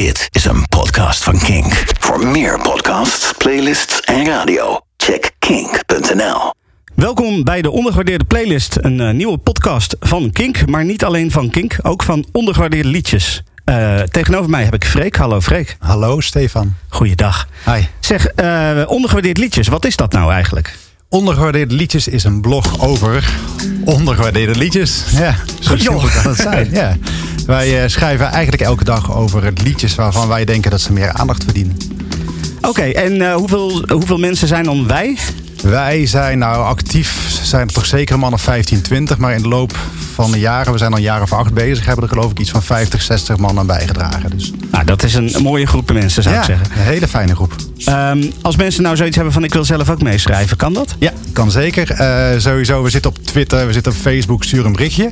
Dit is een podcast van Kink. Voor meer podcasts, playlists en radio, check kink.nl. Welkom bij de Ondergewaardeerde Playlist, een eh, nieuwe podcast van Kink. Maar niet alleen van Kink, ook van ondergewaardeerde liedjes. Eh, tegenover mij heb ik Freek. Hallo Freek. Hallo Stefan. Goeiedag. Hi. Zeg, eh ondergewaardeerd liedjes, wat is dat nou eigenlijk? Ondergewaardeerde liedjes is een blog over ondergewaardeerde liedjes. Ja, zo simpel kan het zijn. Ja. Wij eh, schrijven eigenlijk elke dag over liedjes waarvan wij denken dat ze meer aandacht verdienen. Oké, en eh, hoeveel, hoeveel mensen zijn dan wij? Wij zijn nou actief, zijn er toch zeker een man of 15, 20. Maar in de loop van de jaren, we zijn al een jaar of acht bezig... hebben er geloof ik iets van 50, 60 man aan bijgedragen. Dus Nou, dat is een mooie groep mensen, zou ja, ik zeggen. een hele fijne groep. Ehm, als mensen nou zoiets hebben van ik wil zelf ook meeschrijven, kan dat? Ja, kan zeker. Eh, sowieso, we zitten op Twitter, we zitten op Facebook, stuur een berichtje.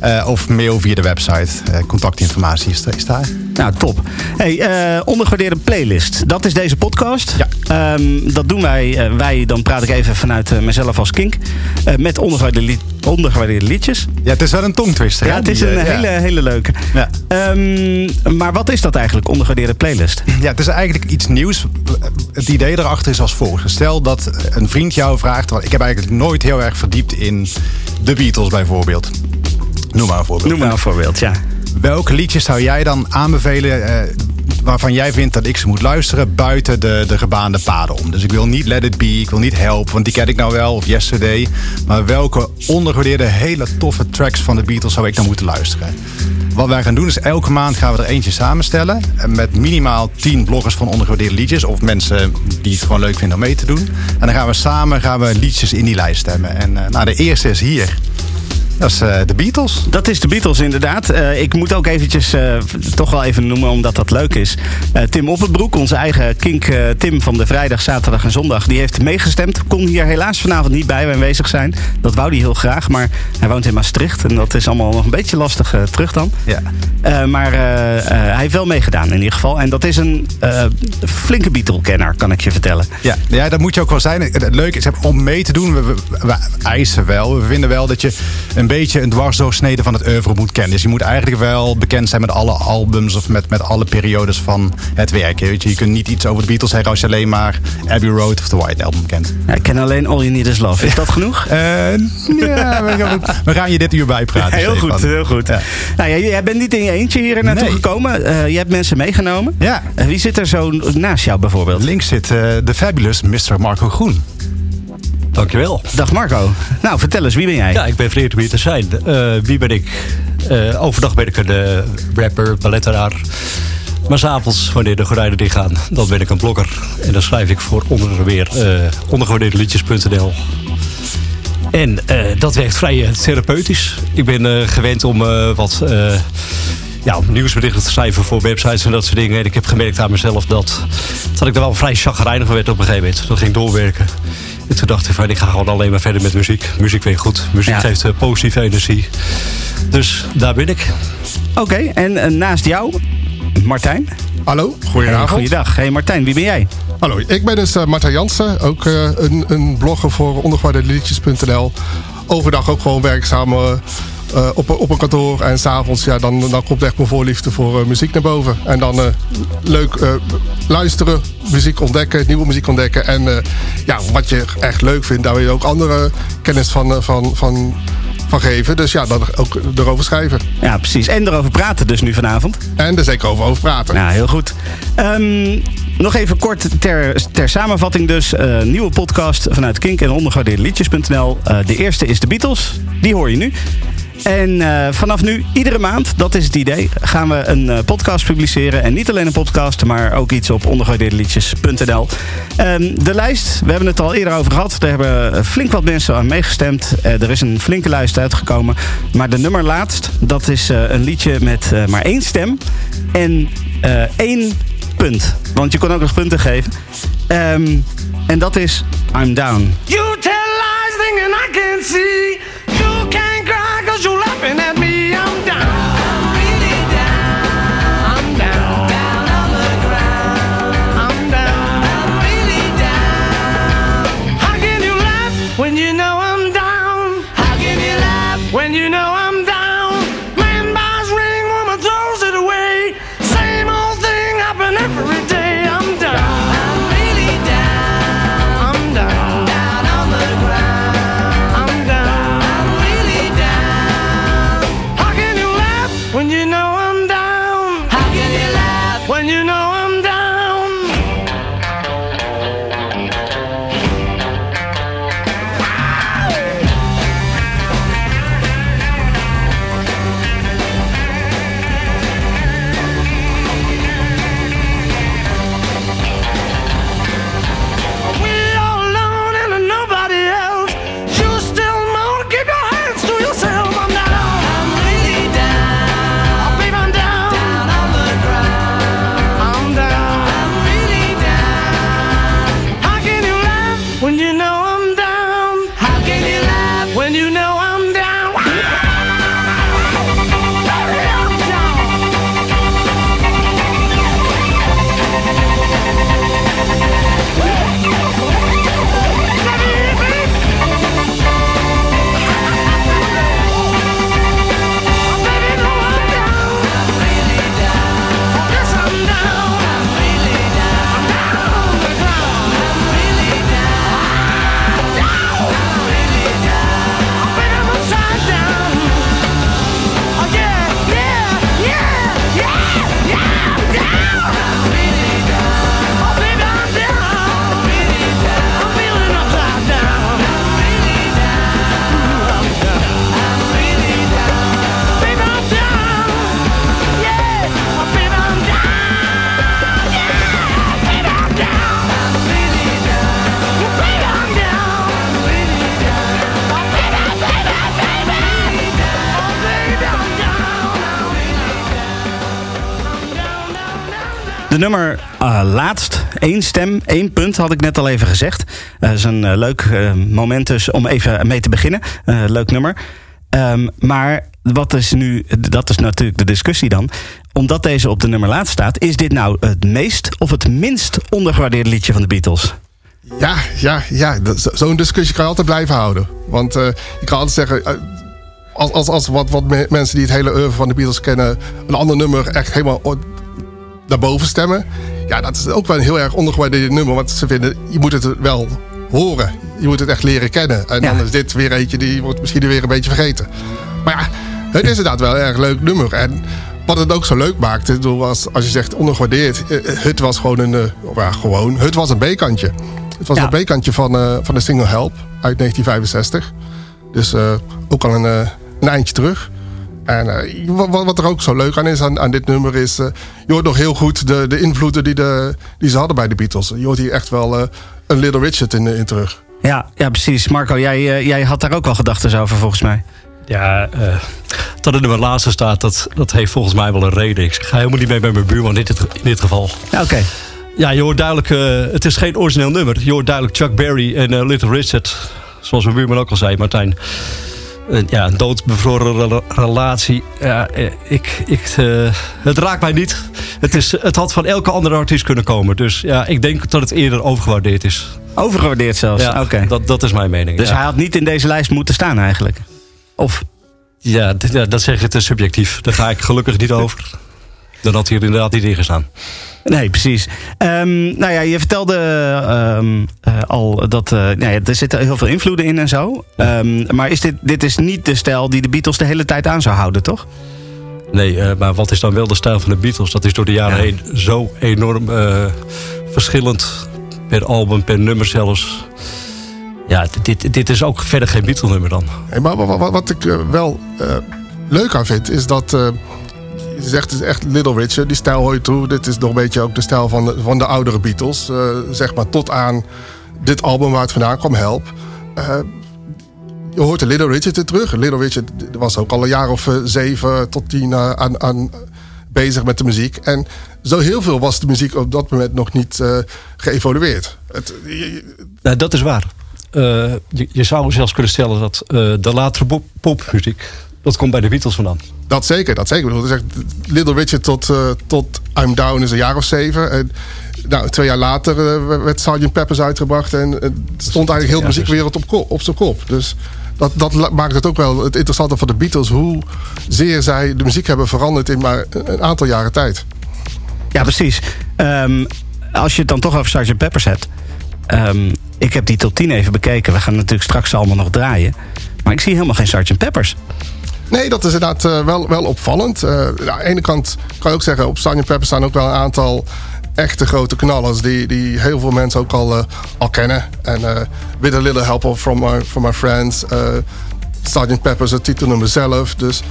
Eh, of mail via de website. Eh, contactinformatie is, is daar. Nou, top. Hey, ondergewaardeerde playlist. Dat is deze podcast. Ja. Ehm, dat doen wij. wij, dan praat ik even vanuit eh, mezelf als kink. eh, met ondergewaardeerde, li- ondergewaardeerde liedjes. Ja, het is wel een tongtwister. Ja, het is een hele, hele leuke. Ja. Ehm, maar wat is dat eigenlijk, ondergewaardeerde playlist? Ja, het is eigenlijk iets nieuws. Het idee erachter is als volgt. Stel dat een vriend jou vraagt... want ik heb eigenlijk nooit heel erg verdiept in de Beatles bijvoorbeeld. Noem maar een voorbeeld. Noem maar een voorbeeld, ja. Welke liedjes zou jij dan aanbevelen... eh, waarvan jij vindt dat ik ze moet luisteren... buiten de, de gebaande paden om? Dus ik wil niet Let It Be, ik wil niet Help... want die ken ik nou wel, of Yesterday. Maar welke ondergewaardeerde, hele toffe tracks van de Beatles... zou ik dan moeten luisteren? Wat wij gaan doen is elke maand gaan we er eentje samenstellen. eh, Met minimaal 10 bloggers van ondergewaardeerde liedjes. Of mensen die het gewoon leuk vinden om mee te doen. En dan gaan we samen gaan we liedjes in die lijst stemmen. En eh, nou, de eerste is hier. Dat is eh, de Beatles. Dat is de Beatles inderdaad. Eh, ik moet ook eventjes eh, toch wel even noemen, omdat dat leuk is. Tim Oppenbroek, onze eigen kink Tim van de vrijdag, zaterdag en zondag... die heeft meegestemd. Kon hier helaas vanavond niet bij aanwezig zijn. Dat wou hij heel graag, maar hij woont in Maastricht. En dat is allemaal nog een beetje lastig terug dan. Ja. Maar hij heeft wel meegedaan in ieder geval. En dat is een flinke Beatle-kenner, kan ik je vertellen. Ja, ja, dat moet je ook wel zijn. Het het leuke is om mee te doen, we, we, we eisen wel. We vinden wel dat je een beetje een dwarsdoorsnede van het oeuvre moet kennen. Dus je moet eigenlijk wel bekend zijn met alle albums of met, met alle periodes van het werk. Weet je. je kunt niet iets over de Beatles zeggen als je alleen maar Abbey Road of The White Album kent. Ja, ik ken alleen All You Need Is Love. Is dat genoeg? Eh, ja, we, gaan, we gaan je dit uur bijpraten. heel Stefan. goed, heel goed. Ja. Nou, jij, jij bent niet in je eentje hier naartoe Nee. gekomen. Eh, je hebt mensen meegenomen. Ja. Eh, wie zit er zo naast jou bijvoorbeeld? Links zit de fabulous Mr. Marco Groen. Dankjewel. Dag Marco. Nou, vertel eens, wie ben jij? Ja, ik ben vereerd om hier te zijn. Eh, wie ben ik? Eh, overdag ben ik een eh, rapper, balletteraar. Maar s'avonds, wanneer de gordijnen dichtgaan, dan ben ik een blogger. En dan schrijf ik voor onder weer ondergewaardeerdeliedjes.nl. En dat werkt vrij therapeutisch. Ik ben gewend om wat ja, nieuwsberichten te schrijven voor websites en dat soort dingen. En ik heb gemerkt aan mezelf dat, dat ik er wel vrij chagrijnig van werd op een gegeven moment. Dat ging doorwerken. En toen dacht ik van, ik ga gewoon alleen maar verder met muziek. Muziek weet goed. Muziek Ja. geeft eh, positieve energie. Dus daar ben ik. Oké, en eh, naast jou, Martijn. Hallo, Hey, goedenavond. goeiedag. Hey Martijn, wie ben jij? Hallo, ik ben dus uh, Marta Jansen, ook uh, een, een blogger voor ondergewaardeerdeliedjes.nl. Overdag ook gewoon werkzaam uh, op, op een kantoor. En s'avonds, ja, dan, dan komt echt mijn voorliefde voor uh, muziek naar boven. En dan uh, leuk luisteren, muziek ontdekken, nieuwe muziek ontdekken. En ja, wat je echt leuk vindt, daar wil je ook andere kennis van, van, van, van geven. Dus ja, dan ook erover schrijven. Ja, precies. En erover praten dus nu vanavond. En er zeker over, over praten. Nou, heel goed. Um, nog even kort ter, ter samenvatting dus. Uh, nieuwe podcast vanuit kink en ondergewaardeerde liedjes.nl. Uh, de eerste is de Beatles. Die hoor je nu. En uh, vanaf nu, iedere maand, dat is het idee, gaan we een uh, podcast publiceren. En niet alleen een podcast, maar ook iets op ondergewaardeerdeliedjes.nl. Um, de lijst, we hebben het al eerder over gehad. Er hebben flink wat mensen aan meegestemd. Uh, er is een flinke lijst uitgekomen. Maar de nummer laatst, dat is een liedje met maar één stem. En één punt. Want je kon ook nog punten geven. Um, en dat is I'm Down. You tell lies thinking I can see. De nummer eh, laatst, één stem, één punt, had ik net al even gezegd. Dat is een eh, leuk eh, moment dus om even mee te beginnen. Eh, leuk nummer. Ehm, maar wat is nu, dat is natuurlijk de discussie dan. Omdat deze op de nummer laatst staat, is dit nou het meest of het minst ondergewaardeerde liedje van de Beatles? Ja, ja, ja. Zo'n discussie kan je altijd blijven houden. Want eh, je kan altijd zeggen... eh, als, als, als wat, wat me- mensen die het hele oeuvre van de Beatles kennen... een ander nummer echt helemaal daarboven stemmen... ja, dat is ook wel een heel erg ondergewaardeerd nummer. Want ze vinden, je moet het wel horen. Je moet het echt leren kennen. En Ja. dan is dit weer eentje die wordt misschien weer een beetje vergeten. Maar ja, het is inderdaad wel een erg leuk nummer. En wat het ook zo leuk maakt, ik bedoel, als, als je zegt ondergewaardeerd... eh, het was gewoon een... eh, ja, gewoon, het was een B-kantje. Het was Ja. een B-kantje van, eh, van de single Help uit 1965. Dus ook al een, een eindje terug. En eh, wat, wat- er ook zo leuk aan is aan, aan dit nummer is... eh, je hoort nog heel goed de, de invloeden die, de, die ze hadden bij de Beatles. Je hoort hier echt wel eh, een Little Richard in, in terug. Ja, ja precies. Marco, jij, jij had daar ook wel gedachten over volgens mij. Ja, eh, dat het nummer laatste staat, dat, dat heeft volgens mij wel een reden. Ik ga helemaal niet mee bij mijn buurman in dit, in dit geval. Ja, oké. Ja, je hoort duidelijk, eh, het is geen origineel nummer. Je hoort duidelijk Chuck Berry en Little Richard. Zoals mijn buurman ook al zei, Martijn. Ja, een doodbevroren rela- relatie. Ja, eh, ik, ik, eh, het raakt mij niet. Het, is, het had van elke andere artiest kunnen komen. Dus ja, ik denk dat het eerder overgewaardeerd is. Overgewaardeerd zelfs. Ja, oké. dat, dat is mijn mening. Dus ja. hij had niet in deze lijst moeten staan eigenlijk. Of ja, dat zeg je te subjectief. Daar ga ik gelukkig niet over. Dan had hij er inderdaad niet in gestaan. Nee, precies. Ehm, nou ja, je vertelde ehm, eh, al dat eh, nou ja, er zitten heel veel invloeden in en zo. Ehm, maar is dit, dit is niet de stijl die de Beatles de hele tijd aan zou houden, toch? Nee, eh, maar wat is dan wel de stijl van de Beatles? Dat is door de jaren Ja. heen zo enorm eh, verschillend. Per album, per nummer zelfs. Ja, dit, dit is ook verder geen Beatle-nummer dan. Hey, maar wat, wat, wat ik wel eh, leuk aan vind, is dat... het is echt Little Richard, die stijl hoor je toe. Dit is nog een beetje ook de stijl van de, van de oudere Beatles. eh, zeg maar tot aan dit album waar het vandaan kwam, Help. Eh, je hoort de Little Richard er terug. Little Richard was ook al een jaar of eh, zeven tot tien aan, aan bezig met de muziek. En zo heel veel was de muziek op dat moment nog niet geëvolueerd. Het, Nou, dat is waar. Je, je zou zelfs kunnen stellen dat de latere pop- popmuziek... dat komt bij de Beatles vandaan. Dat zeker, dat zeker. Ik bedoel, het is echt Little Richard tot, eh, tot I'm Down is een jaar of zeven. En, nou, twee jaar later eh, werd Sgt. Peppers uitgebracht. En het stond eigenlijk heel de muziekwereld op, op zijn kop. Dus dat, dat maakt het ook wel het interessante van de Beatles. Hoe zeer zij de muziek hebben veranderd in maar een aantal jaren tijd. Ja, precies. Ehm, als je het dan toch over Sgt. Peppers hebt. ehm, ik heb die top 10 even bekeken. We gaan natuurlijk straks allemaal nog draaien. Maar ik zie helemaal geen Sgt. Peppers. Nee, dat is inderdaad eh, wel, wel opvallend. Eh, aan de ene kant kan je ook zeggen... op Sgt. Pepper staan ook wel een aantal echte grote knallers... die, die heel veel mensen ook al, eh, al kennen. En eh With a Little Help from My, from my Friends... eh Sgt. Pepper's het titelnummer zelf. Dus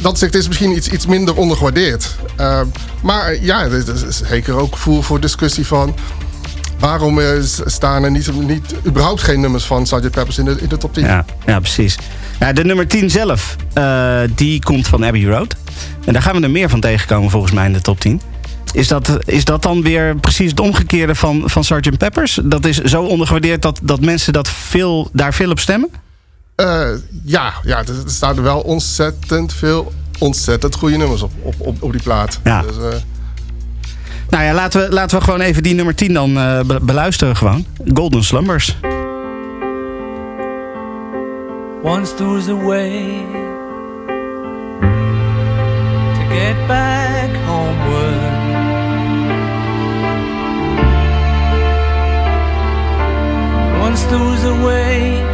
dat zegt is misschien iets, iets minder ondergewaardeerd. Maar ja, er is zeker ook voer voor discussie van... waarom eh, staan er niet, niet, überhaupt geen nummers van Sgt. Peppers in de, in de top 10? Ja, ja precies. De nummer 10 zelf, eh, die komt van Abbey Road. En daar gaan we er meer van tegenkomen volgens mij in de top 10. Is dat, is dat dan weer precies het omgekeerde van, van Sgt. Peppers? Dat is zo ondergewaardeerd dat, dat mensen dat veel, daar veel op stemmen? Eh, ja, ja, er staan er wel ontzettend veel, ontzettend goede nummers op, op, op, op die plaat. Ja. Dus, Nou ja, laten we, laten we gewoon even die nummer 10 dan be- beluisteren gewoon. Golden Slumbers. Once there was a way to get back homeward. Once there was a way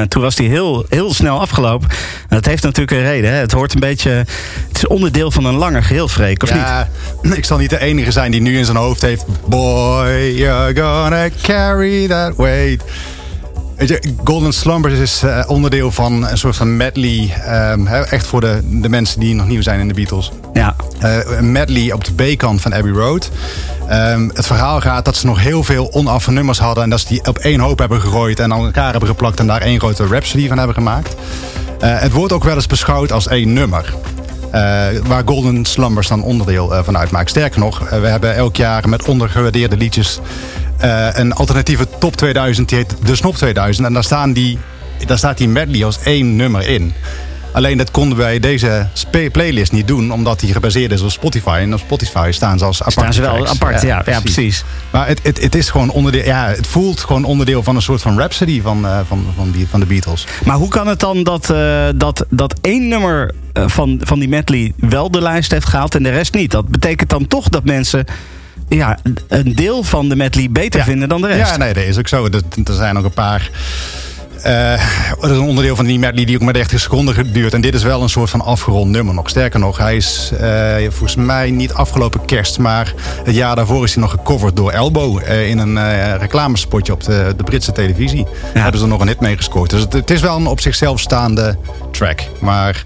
Nou, toen was die heel, heel snel afgelopen. Nou, dat heeft natuurlijk een reden. Hè? Het hoort een beetje. Het is onderdeel van een langer geheel, Freek, of niet? Ja, ik zal niet de enige zijn die nu in zijn hoofd heeft... Boy, you're gonna carry that weight. Weet je, Golden Slumbers is eh, onderdeel van een soort van medley. ehm, echt voor de, de mensen die nog nieuw zijn in de Beatles. Ja. Eh, een medley op de B-kant van Abbey Road. Ehm, het verhaal gaat dat ze nog heel veel onaffe nummers hadden... en dat ze die op één hoop hebben gegooid en aan elkaar hebben geplakt... en daar één grote rhapsody van hebben gemaakt. Eh, het wordt ook wel eens beschouwd als één nummer. Waar Golden Slumbers dan onderdeel van uitmaakt. Sterker nog, we hebben elk jaar met ondergewaardeerde liedjes... eh, een alternatieve top 2000, die heet De Snop 2000. En daar, staan die, daar staat die medley als één nummer in. Alleen dat konden wij deze playlist niet doen, omdat die gebaseerd is op Spotify. En op Spotify staan ze als apart. Staan ze wel apart, ja, ja, precies. Maar het, het, het is gewoon onderdeel, ja, het voelt gewoon onderdeel van een soort van rhapsody van, eh, van, van, die, van de Beatles. Maar hoe kan het dan dat, eh, dat, dat één nummer van, van die medley wel de lijst heeft gehaald en de rest niet? Dat betekent dan toch dat mensen ja, een deel van de medley beter Ja. vinden dan de rest. Ja, nee, dat is ook zo. Er, er zijn nog een paar. eh er is een onderdeel van die medley die ook maar 30 seconden geduurd. En dit is wel een soort van afgerond nummer nog. Sterker nog, hij is eh, volgens mij niet afgelopen kerst, maar het jaar daarvoor is hij nog gecoverd door Elbow eh, in een reclamespotje op de, de Britse televisie. Daar hebben ze er nog een hit mee gescoord. Dus het, het is wel een op zichzelf staande track. Maar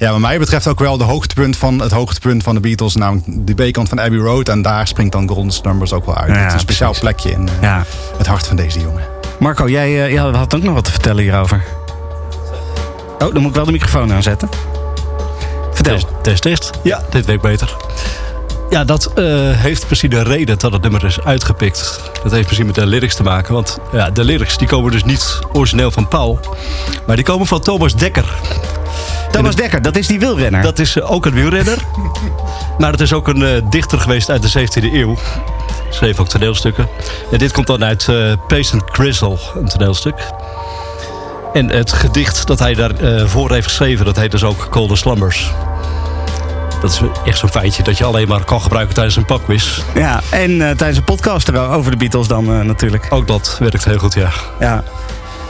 ja, wat mij betreft ook wel de hoogtepunt van het hoogtepunt van de Beatles, namelijk de B-kant van Abbey Road. En daar springt dan Golden Numbers ook wel uit. Ja, het is een speciaal precies. plekje in eh, Ja. het hart van deze jongen. Marco, jij eh, ja, had ook nog wat te vertellen hierover. Oh, dan moet ik wel de microfoon aanzetten. Vertel. Test, test, test. Ja, dit weet beter. Ja, dat eh, heeft precies de reden dat het nummer is uitgepikt. Dat heeft precies met de lyrics te maken. Want ja, de lyrics die komen dus niet origineel van Paul. Maar die komen van Thomas Dekker. Thomas Dekker, dat is die wielrenner. Dat is eh, ook een wielrenner. maar het is ook een eh, dichter geweest uit de 17e eeuw. Schreef ook toneelstukken. En dit komt dan uit eh Patient Grizzle, een toneelstuk. En het gedicht dat hij daarvoor voor heeft geschreven... dat heet dus ook Colder Slumbers. Dat is echt zo'n feitje dat je alleen maar kan gebruiken tijdens een pakquiz. Ja, en eh, tijdens een podcast er over de Beatles dan eh, natuurlijk. Ook dat werkt heel goed, ja. Ja.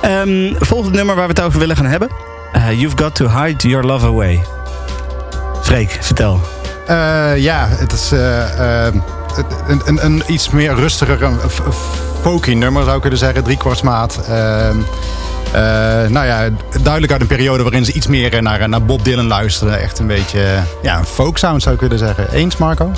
Ehm, volgende nummer waar we het over willen gaan hebben. Eh, You've Got To Hide Your Love Away. Freek, vertel. Eh, ja, het is eh, eh, een, een, een iets meer rustiger, een folky nummer zou ik kunnen zeggen. Driekwartsmaat. Ehm eh, nou ja, duidelijk uit een periode waarin ze iets meer naar, naar Bob Dylan luisterden. Echt een beetje eh, ja, een folk sound zou ik kunnen zeggen. Eens Marco?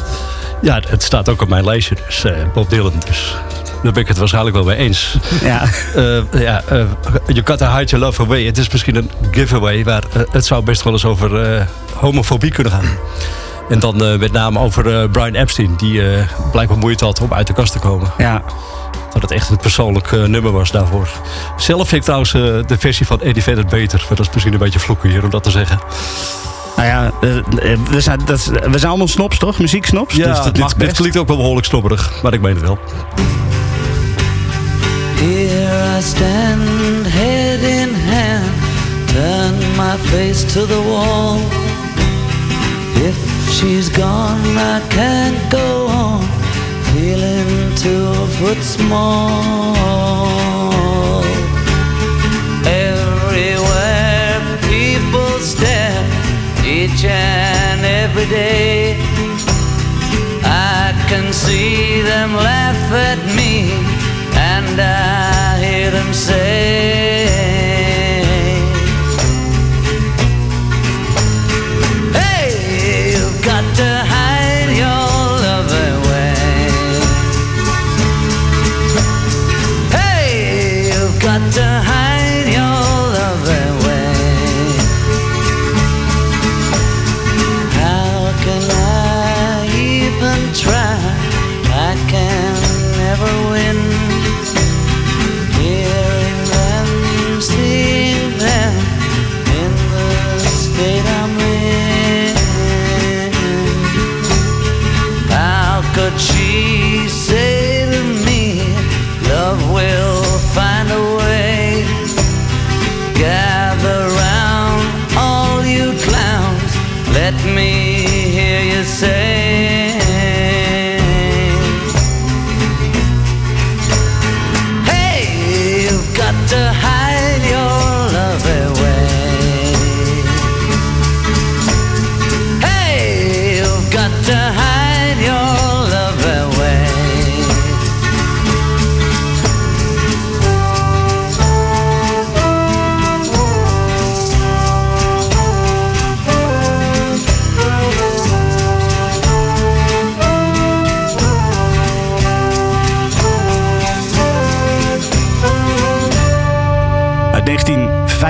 Ja, het staat ook op mijn lijstje, dus eh, Bob Dylan. Dus daar ben ik het waarschijnlijk wel mee eens. Ja. Eh, ja, eh, You Got To Hide Your Love Away. Het is misschien een giveaway, maar eh, het zou best wel eens over eh, homofobie kunnen gaan. En dan eh, met name over eh, Brian Epstein, die eh, blijkbaar moeite had om uit de kast te komen. ja. Dat het echt een persoonlijk eh, nummer was daarvoor. Zelf vind ik trouwens eh, de versie van Eddie Vedder beter. Maar dat is misschien een beetje vloeken hier om dat te zeggen. Nou ja, eh, we, zijn, dat, we zijn allemaal snops, toch? Muzieksnops? Ja, dus dat dit, klinkt ook wel behoorlijk slobberig, maar ik meen het wel. Here I stand, head in hand, turn my face to the wall. If she's gone, I can't go on, feeling two foot small. Everywhere people stare, each and every day. I can see them laugh at me, and I hear them say,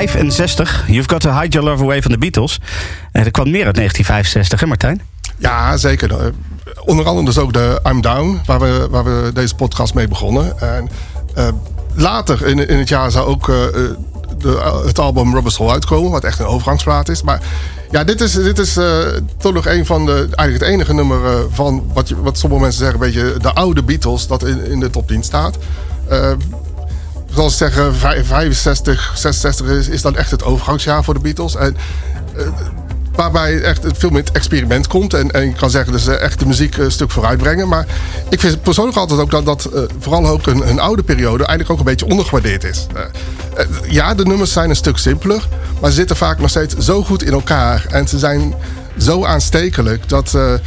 1965, You've Got to Hide Your Love Away van de Beatles. En er kwam meer uit 1965, hè Martijn? Ja, zeker. Eh, Onder andere dus ook de I'm Down, waar we, waar we deze podcast mee begonnen. En eh, later in, in het jaar zou ook eh, eh, de, het album Rubber Soul uitkomen, wat echt een overgangsplaat is. Maar ja, dit is, dit is eh, toch nog een van de, eigenlijk het enige nummer eh, van wat, wat sommige mensen zeggen, een beetje de oude Beatles, dat in, in de top 10 staat. Eh, ze zeggen, vij- 65, 66 is, is dan echt het overgangsjaar voor de Beatles. En eh, waarbij echt veel meer het experiment komt. En, en je kan zeggen, dus echt de muziek een stuk vooruit brengen. Maar ik vind persoonlijk altijd ook dat, dat eh, vooral ook een, oude periode eigenlijk ook een beetje ondergewaardeerd is. Eh, eh, ja, de nummers zijn een stuk simpeler, maar ze zitten vaak nog steeds zo goed in elkaar. En ze zijn zo aanstekelijk dat eh, eh,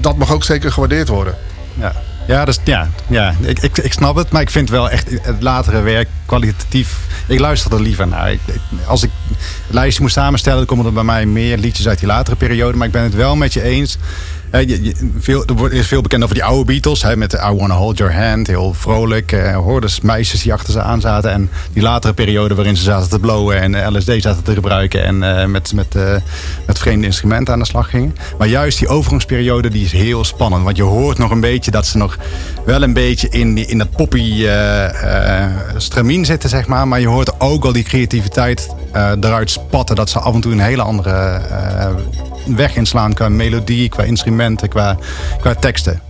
dat mag ook zeker gewaardeerd worden. Ja. Ja, dus, ja, ja. Ik, ik, ik snap het, maar ik vind wel echt het latere werk kwalitatief. Ik luister er liever naar. Ik, als ik een lijstje moet samenstellen, dan komen er bij mij meer liedjes uit die latere periode. Maar ik ben het wel met je eens. Veel, er is veel bekend over die oude Beatles. Hè, met I Wanna Hold Your Hand. Heel vrolijk. Eh, hoorders, meisjes die achter ze aan zaten. En die latere periode waarin ze zaten te blowen en eh, LSD zaten te gebruiken. En eh, met, met, eh, met vreemde instrumenten aan de slag gingen. Maar juist die overgangsperiode die is heel spannend. Want je hoort nog een beetje dat ze nog wel een beetje in, die, in dat poppy eh, eh, stramien zitten, zeg maar. Maar je hoort ook al die creativiteit eh, eruit spatten. Dat ze af en toe een hele andere eh, weg inslaan qua melodie, qua instrumenten, qua, qua teksten.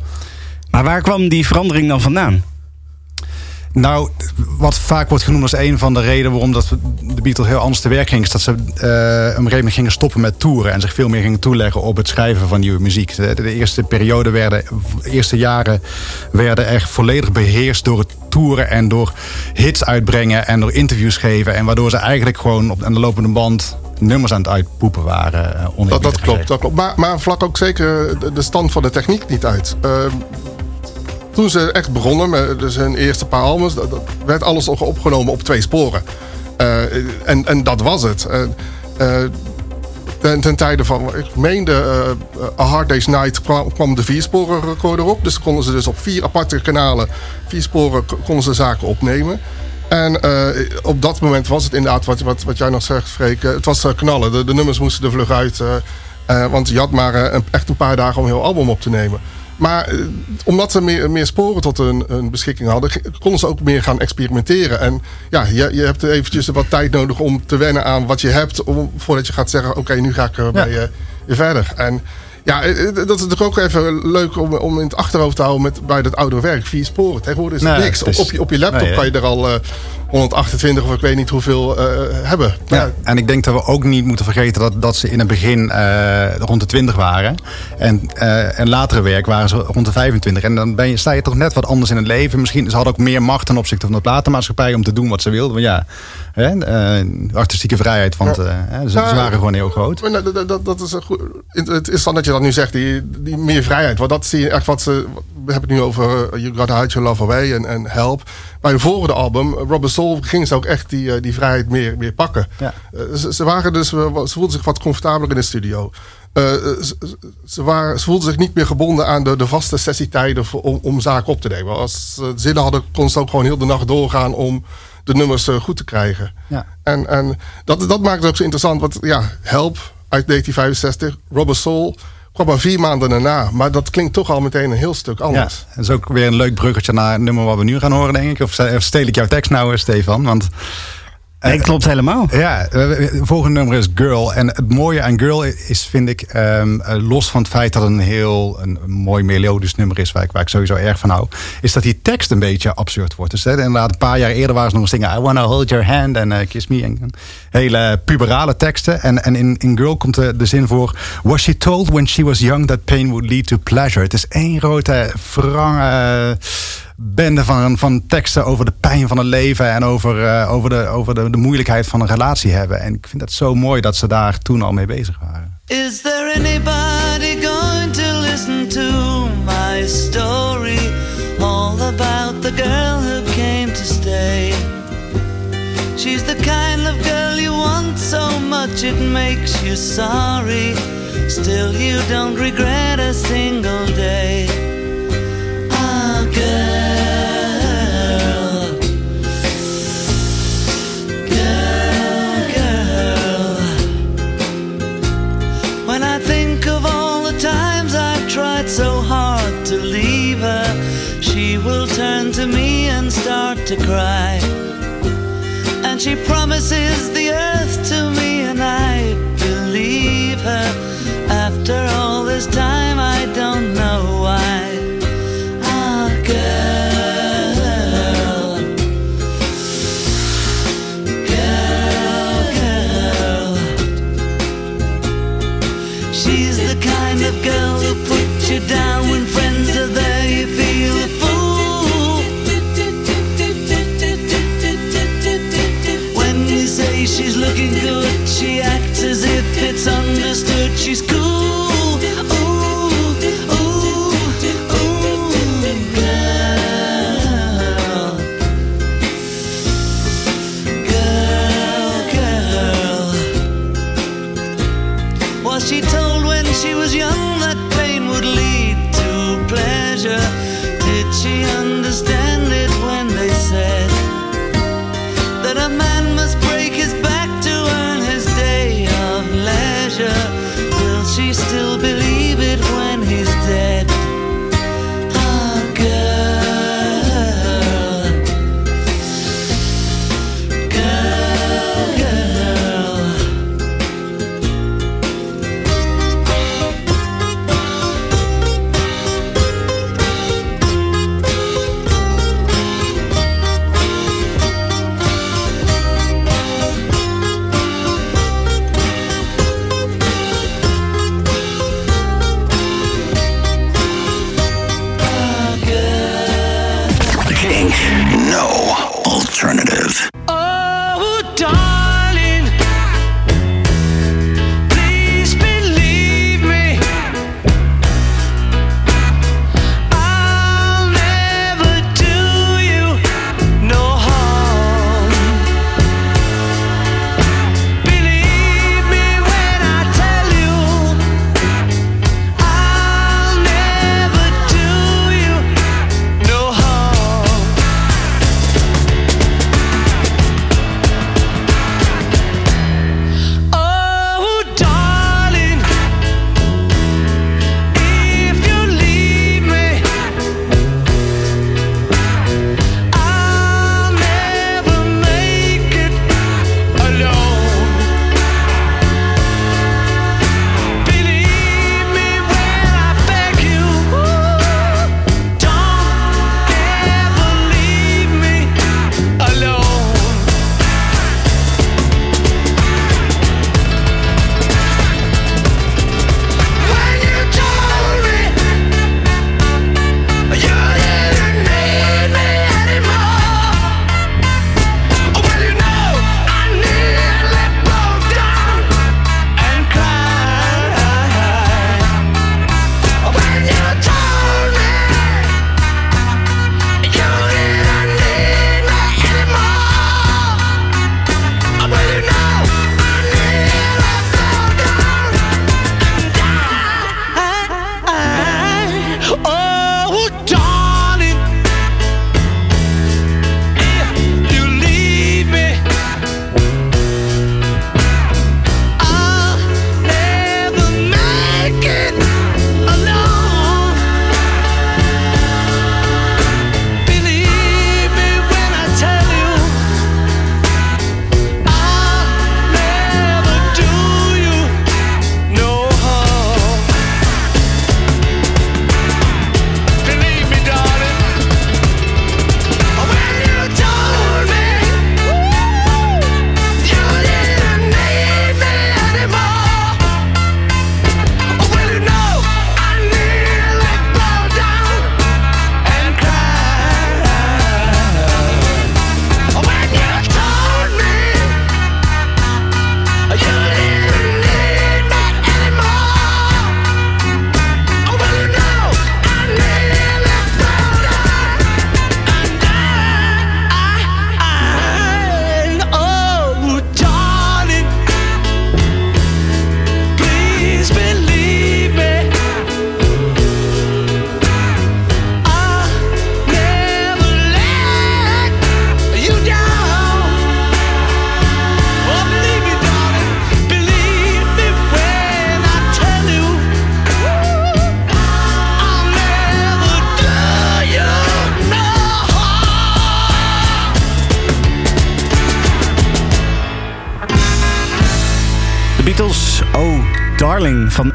Maar waar kwam die verandering dan vandaan? Nou, wat vaak wordt genoemd als een van de redenen waarom dat de Beatles heel anders te werk gingen, is dat ze eh, op een gegeven moment gingen stoppen met toeren en zich veel meer gingen toeleggen op het schrijven van nieuwe muziek. De, de eerste periode werden, de eerste jaren werden echt volledig beheerst door het toeren en door hits uitbrengen en door interviews geven. En waardoor ze eigenlijk gewoon op aan de lopende band nummers aan het uitpoepen waren. eh, Dat, dat klopt, dat klopt. Maar, maar vlak ook zeker de, de stand van de techniek niet uit. Ehm, toen ze echt begonnen met dus hun eerste paar albums, dat, dat werd alles nog opgenomen op twee sporen. Eh, en, en dat was het. Eh, eh, ten, ten tijde van, ik meende, eh, A Hard Day's Night kwam, kwam de viersporen recorder op. Dus konden ze dus op vier aparte kanalen, vier sporen, konden ze zaken opnemen. En eh, op dat moment was het inderdaad wat, wat, wat jij nog zegt, Freek. eh, het was eh, knallen. De, de nummers moesten er vlug uit. eh, want je had maar een- echt een paar dagen om een heel album op te nemen. Maar omdat ze meer, meer sporen tot hun, hun beschikking hadden, konden ze ook meer gaan experimenteren. En ja, je, je hebt eventjes wat tijd nodig om te wennen aan wat je hebt. Om, voordat je gaat zeggen, oké, nu ga ik bij je verder. En ja, eh, eh, dat is natuurlijk ook even leuk om, om in het achterhoofd te houden met, bij dat oudere werk. Vier sporen. Tegenwoordig is het Nee, niks. is- op, je, op je laptop Nee, kan je er al eh, 128 of ik weet niet hoeveel hebben. Maar Ja, en ik denk dat we ook niet moeten vergeten dat, dat ze in het begin rond de 20 waren. En, en latere werk waren ze rond de 25. En dan ben je, sta je toch net wat anders in het leven. Misschien ze hadden ook meer macht ten opzichte van de platenmaatschappij om te doen wat ze wilden. Want ja, hè, eh, artistieke vrijheid, want eh, ze, ze waren gewoon heel groot. Maar dat, dat, dat, is een goed. Het is dan dat je dat nu zegt, die, die meer vrijheid. Want dat zie je echt wat ze. We hebben het nu over uh, You Gotta Hide Your Love Away en, en Help. Bij hun volgende album, Robert Soul, gingen ze ook echt die, die vrijheid meer, meer pakken. Ja. Ze, ze, waren dus, ze voelden zich wat comfortabeler in de studio. Uh, ze, ze, waren, ze voelden zich niet meer gebonden aan de, de vaste sessietijden om, om zaken op te nemen. Als ze zinnen hadden, konden ze ook gewoon heel de nacht doorgaan om de nummers uh, goed te krijgen. Ja. En, en dat, dat maakt het ook zo interessant, want ja, Help uit 1965, Robert Soul, kwam maar vier maanden daarna. Maar dat klinkt toch al meteen een heel stuk Ja, anders. dat is ook weer een leuk bruggetje naar het nummer wat we nu gaan horen, denk ik. Of of steel ik jouw tekst nou, eh, Stefan? Want Nee, klopt helemaal. Ja, eh, het volgende nummer is Girl. En het mooie aan Girl is, vind ik, ehm, eh, los van het feit dat het een heel een, mooi melodisch nummer is, waar ik, waar ik sowieso erg van hou, is dat die tekst een beetje absurd wordt. Dus hè, inderdaad, een paar jaar eerder waren ze nog eens zingen, I wanna hold your hand and eh, kiss me. En, hele puberale teksten. En, en in, in Girl komt de, de zin voor, was she told when she was young that pain would lead to pleasure. Het is één grote, wrange bende van, van teksten over de pijn van het leven en over, eh, over, de, over de, de moeilijkheid van een relatie hebben. En ik vind dat zo mooi dat ze daar toen al mee bezig waren. Is there anybody going to listen to my story? All about the girl who came to stay. She's the kind of girl you want so much it makes you sorry. Still, you don't regret a single day. She promises the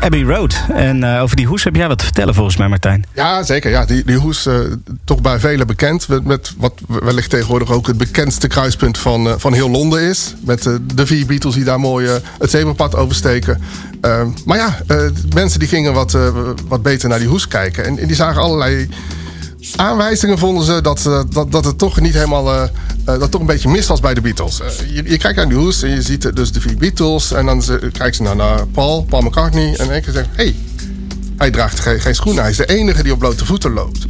Abbey Road. En eh, over die hoes heb jij wat te vertellen volgens mij, Martijn. Ja, zeker. Ja, die, die hoes eh, toch bij velen bekend. Met, met wat wellicht tegenwoordig ook het bekendste kruispunt van, eh, van heel Londen is. Met de vier Beatles die daar mooi het zebrapad oversteken. Maar ja, mensen die gingen wat, wat beter naar die hoes kijken. En, die zagen allerlei aanwijzingen vonden ze dat, dat, dat het toch niet helemaal. Eh, dat toch een beetje mis was bij de Beatles. Eh, je, je kijkt naar hoes en je ziet eh, dus de vier Beatles. En dan ze, kijken ze naar, naar Paul, Paul McCartney. En één keer hé, hey, hij draagt geen, geen schoenen. Hij is de enige die op blote voeten loopt.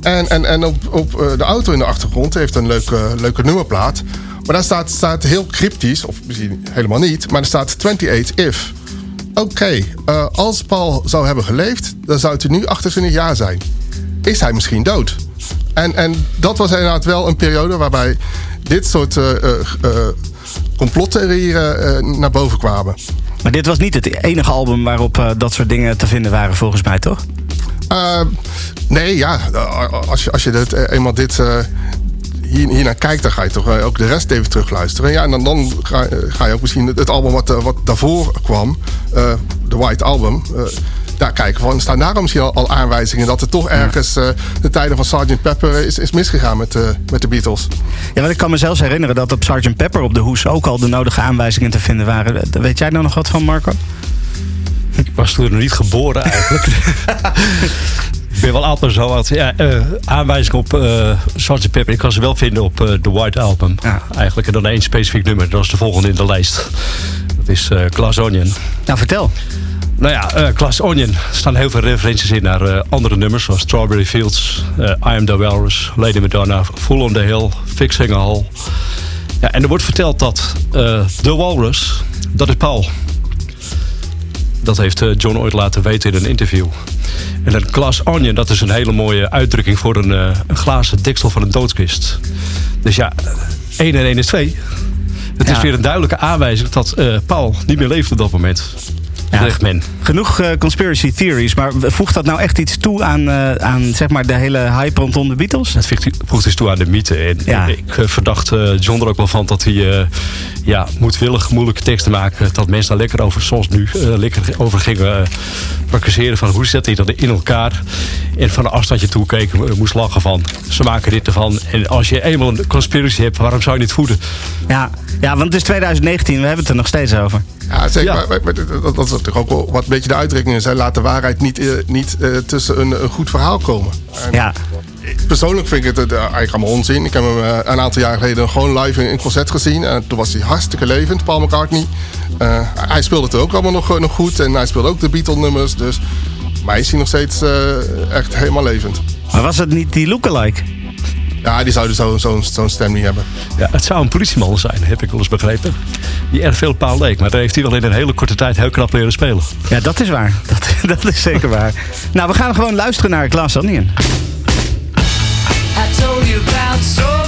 En, en, en op, op de auto in de achtergrond heeft een leuke, leuke nummerplaat. Maar daar staat, staat heel cryptisch, of misschien helemaal niet, maar er staat 28 if. Oké, als Paul zou hebben geleefd, dan zou het nu 28 jaar zijn. Is hij misschien dood? En, en dat was inderdaad wel een periode waarbij dit soort eh, eh, eh, complottheorieën naar boven kwamen. Maar dit was niet het enige album waarop dat soort dingen te vinden waren, volgens mij, toch? Nee, ja. Als je, als je dit, eenmaal dit hier, naar kijkt, dan ga je toch ook de rest even terugluisteren. Ja, en dan, dan ga, ga je ook misschien het, album wat, wat daarvoor kwam, de White Album. Eh, daar kijken van, staan daar misschien al, al aanwijzingen dat het toch ergens eh, de tijden van Sgt. Pepper is, is misgegaan met, eh, met de Beatles. Ja, want ik kan me zelfs herinneren dat op Sgt. Pepper op de hoes ook al de nodige aanwijzingen te vinden waren. Weet jij daar nog wat van, Marco? Ik was toen nog niet geboren eigenlijk. ik ben wel altijd zo wat ja, eh, aanwijzingen op uh, Sgt. Pepper. Ik kan ze wel vinden op eh, The White Album. Ja. Eigenlijk en dan één specifiek nummer. Dat is de volgende in de lijst. Dat is eh Glass Onion. Nou, vertel. Nou ja, Glass Onion. Er staan heel veel referenties in naar eh, andere nummers. Zoals Strawberry Fields, eh, I Am The Walrus, Lady Madonna, Full on the Hill, Fixing a Hall. Ja, en er wordt verteld dat The Walrus, dat is Paul. Dat heeft John ooit laten weten in een interview. En een glass onion, dat is een hele mooie uitdrukking voor een, een glazen deksel van een doodskist. Dus ja, 1 en 1 is 2. Het Ja. is weer een duidelijke aanwijzing dat Paul niet meer leeft op dat moment. Men. Genoeg eh, conspiracy theories, maar voegt dat nou echt iets toe aan, eh, aan zeg maar, de hele hype rondom de Beatles? Het voegt- dus toe aan de mythe. En Ja. ik eh, verdacht John er ook wel van dat hij ja, moedwillig moeilijke teksten maakt. Dat mensen daar lekker over, zoals nu, lekker over gingen praktiseren. Van hoe zet hij dat in elkaar? En van een afstandje toe keken, eh, moest lachen van. Ze maken dit ervan. En als je eenmaal een conspiracy hebt, waarom zou je het voeden? Ja, ja, want het is 2019, we hebben het er nog steeds over. Ja, zeker. Ja. Maar, maar- maar dat, dat is natuurlijk ook wel wat een beetje de uitdrukking is. hè. Laat de waarheid niet, eh, niet eh, tussen een, een goed verhaal komen. En Ja, Persoonlijk vind ik het eh, eigenlijk allemaal onzin. Ik heb hem een aantal jaar geleden gewoon live in een concert gezien. En toen was hij hartstikke levend, Paul McCartney. Eh, hij speelde het ook allemaal nog, nog goed. En hij speelde ook de Beatle-nummers. Dus mij is hij nog steeds eh, echt helemaal levend. maar was het niet die lookalike? Ja, die zouden zo'n zo, zo'n stem niet hebben. Ja, het zou een politieman zijn, heb ik wel eens begrepen. Die erg veel op Paul leek. Maar daar heeft hij wel in een hele korte tijd heel knap leren spelen. Ja, dat is waar. Dat, dat is zeker waar. Nou, we gaan gewoon luisteren naar Glass Onion. I told you about strawberry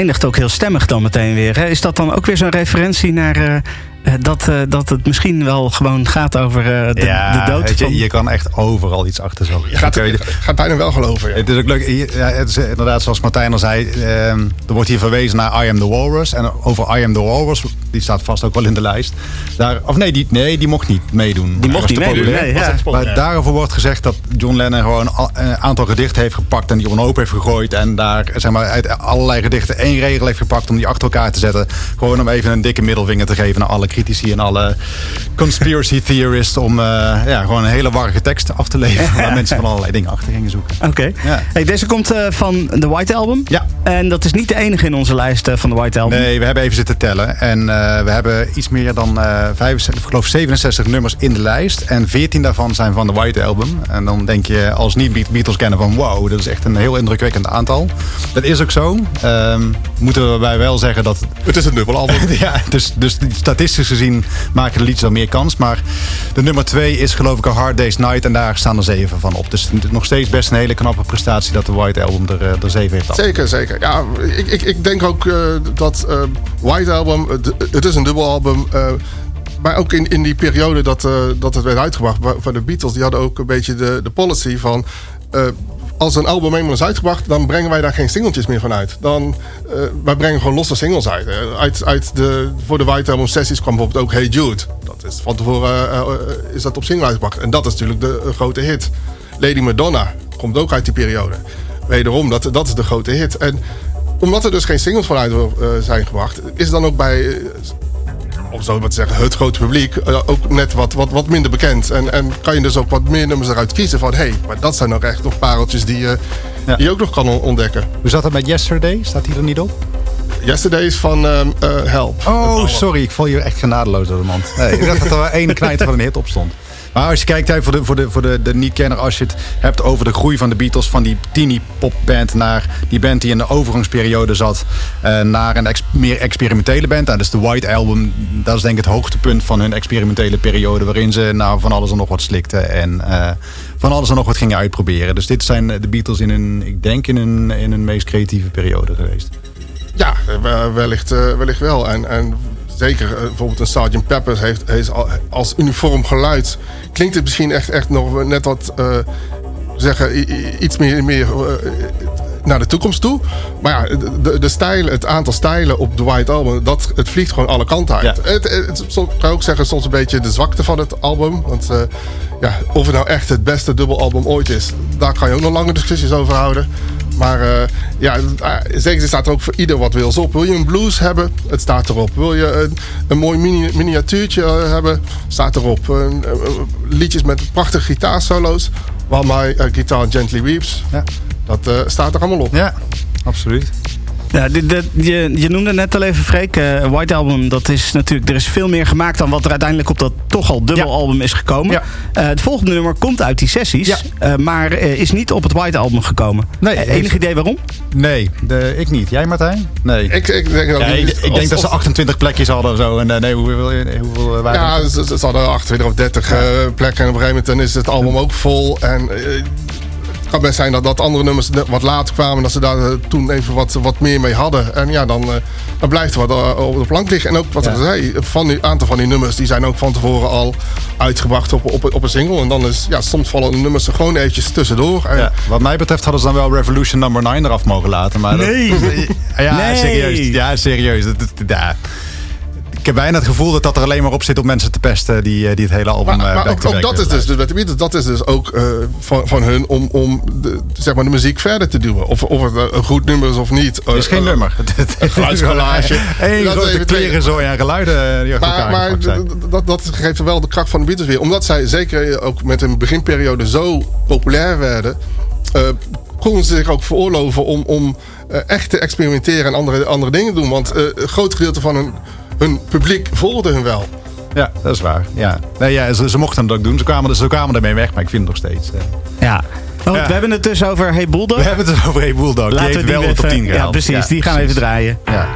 eindigt ook heel stemmig dan meteen weer. Hè? Is dat dan ook weer zo'n referentie naar eh, eh, dat, eh, dat het misschien wel gewoon gaat over eh, de, ja, de dood weet je, van... je kan echt overal iets achter zo. Je gaat, je gaat bijna wel geloven. ja. Het is ook leuk. hier- Ja, het is inderdaad, zoals Martijn al zei. ehm, er wordt hier verwezen naar I Am the Walrus. En over I Am the Walrus, die staat vast ook wel in de lijst. Daar, of nee die, nee, die mocht niet meedoen. Die mocht niet meedoen, nee, ja. Maar daarover wordt gezegd dat John Lennon gewoon een aantal gedichten heeft gepakt. En die op een hoop heeft gegooid. En daar zeg maar, uit allerlei gedichten één regel heeft gepakt om die achter elkaar te zetten. Gewoon om even een dikke middelvinger te geven naar alle critici en alle conspiracy theorists. Om eh, ja, gewoon een hele warrige tekst af te leveren. Waar mensen van allerlei dingen achter gingen zoeken. Oké. Ja. Hey, deze komt eh, van de White Album. Ja. En dat is niet de enige in onze lijst eh, van de White Album. Nee, we hebben even zitten tellen. En we hebben iets meer dan eh 65, ik geloof 67 nummers in de lijst. En 14 daarvan zijn van de White Album. En dan denk je als niet-Beatles kennen van wow, dat is echt een heel indrukwekkend aantal. Dat is ook zo. Ehm, moeten we bij wel zeggen dat Het is een dubbelalbum. ja, dus, dus statistisch gezien maken de liedjes wel meer kans. Maar de nummer twee is geloof ik een Hard Day's Night. En daar staan er zeven van op. Dus nog steeds best een hele knappe prestatie dat de White Album er, eh, er zeven heeft af. Zeker, zeker. Ja, ik, ik, ik denk ook eh, dat eh, White Album, het, is een dubbelalbum. eh maar ook in, in die periode dat, eh, dat het werd uitgebracht van de Beatles, die hadden ook een beetje de, de policy van. eh, als een album eenmaal is uitgebracht, dan brengen wij daar geen singeltjes meer van uit. Dan, eh, wij brengen gewoon losse singles uit. Uit, uit de, voor de White Album sessies kwam bijvoorbeeld ook Hey Jude. Dat is van tevoren is dat op single uitgebracht. En dat is natuurlijk de grote hit. Lady Madonna komt ook uit die periode. Wederom, dat, dat is de grote hit. En omdat er dus geen singles van uit eh, zijn gebracht, is dan ook bij, om zo maar te zeggen, het grote publiek eh, ook net wat, wat, wat minder bekend. En, en kan je dus ook wat meer nummers eruit kiezen van, hé, hey, maar dat zijn ook echt nog pareltjes die, je Ja. die je ook nog kan on- ontdekken. Hoe zat het met Yesterday? Staat die er niet op? Yesterday is van ehm, eh, Hell. Oh, sorry. Ik val hier echt genadeloos door de mand. Nee, ik dacht dat er wel één knijter van een hit op stond. Maar als je kijkt hè, voor de, voor de, voor de, de niet-kenner, als je het hebt over de groei van de Beatles, van die teeny popband naar die band die in de overgangsperiode zat, eh, naar een meer experimentele band. Nou, dus de White Album, dat is denk ik het hoogtepunt van hun experimentele periode, waarin ze nou, van alles en nog wat slikten en eh, van alles en nog wat gingen uitproberen. Dus dit zijn de Beatles in hun, ik denk in hun, in hun meest creatieve periode geweest. Ja, eh, wel- wellicht, wellicht wel. En, en zeker eh, bijvoorbeeld een Sgt. Peppers heeft, heeft al- als uniform geluid... klinkt het misschien echt, echt nog net wat... eh, zeggen, iets meer, meer eh, naar de toekomst toe. Maar ja, de, de stijlen, het aantal stijlen op de White Album... Dat, het vliegt gewoon alle kanten uit. Ja. Het, het, het- soms kan ook zeggen, soms een beetje de zwakte van het album. Want ja, of het nou echt het beste dubbelalbum ooit is... daar kan je ook nog lange discussies over houden. Maar eh, ja, eh, zeker staat er ook voor ieder wat wils op. Wil je een blues hebben? Het staat erop. Wil je een, een mooi mini, miniatuurtje eh, hebben? Staat erop. Een- liedjes met prachtige gitaarsolo's. While My Guitar Gently Weeps. Ja. Dat staat er allemaal op. Ja, absoluut. Ja, je, je noemde net al even, Freek, eh, White Album, dat is natuurlijk, er is veel meer gemaakt dan wat er uiteindelijk op dat toch al dubbelalbum is gekomen. Ja. Eh, het volgende nummer komt uit die sessies, Ja. eh, maar eh, is niet op het White Album gekomen. Nee, enig idee waarom? Nee, de, ik niet. Jij Martijn? Nee. Ik, ik denk, Ja, ik, of- denk dat ze of- 28 plekjes hadden of zo. En nee, hoeveel, hoeveel waren Ja, ze, hadden 28 of 30 eh, plekken. En op een gegeven moment dan is het album ook vol. En het kan best zijn dat, dat andere nummers wat later kwamen. Dat ze daar eh, toen even wat, wat meer mee hadden. En ja, dan, eh, dan blijft er wat eh, op de plank liggen. En ook wat Ja. ik zei, van die aantal van die nummers... die zijn ook van tevoren al uitgebracht op, op, op een single. En dan is, ja, soms vallen de nummers er gewoon eventjes tussendoor. En, Ja, wat mij betreft hadden ze dan wel Revolution Number 9 eraf mogen laten. Maar Nee. Dat, ja, Nee. serieus. Ja, serieus. Dat, dat- ja. Ik heb bijna het gevoel dat dat er alleen maar op zit om mensen te pesten die, eh, die het hele album Maar, eh, maar ook, dat is dus, Beatles, dat is dus ook eh, van, van hun om, om de, zeg maar de muziek verder te duwen. Of, of het een goed nummer is of niet. Het is geen nummer. Een geluidscollage. Eén grote klerenzooi en geluiden die Maar, maar dat, dat geeft wel de kracht van de Beatles weer. Omdat zij zeker ook met hun beginperiode zo populair werden... konden ze zich ook veroorloven om, om echt te experimenteren en andere, andere dingen te doen. Want een groot gedeelte van hun, hun publiek volgde hun wel. Ja, dat is waar. Ja. Nee, ja, ze, ze mochten het ook doen. Ze kwamen, ze kwamen ermee weg, maar ik vind het nog steeds. eh. Ja. Oh, Ja. We hebben het dus over Hey Bulldog. We hebben het dus over Hey Bulldog. Die heeft we wel die even- 10 gehaald. Ja, precies. die gaan we even draaien. Ja.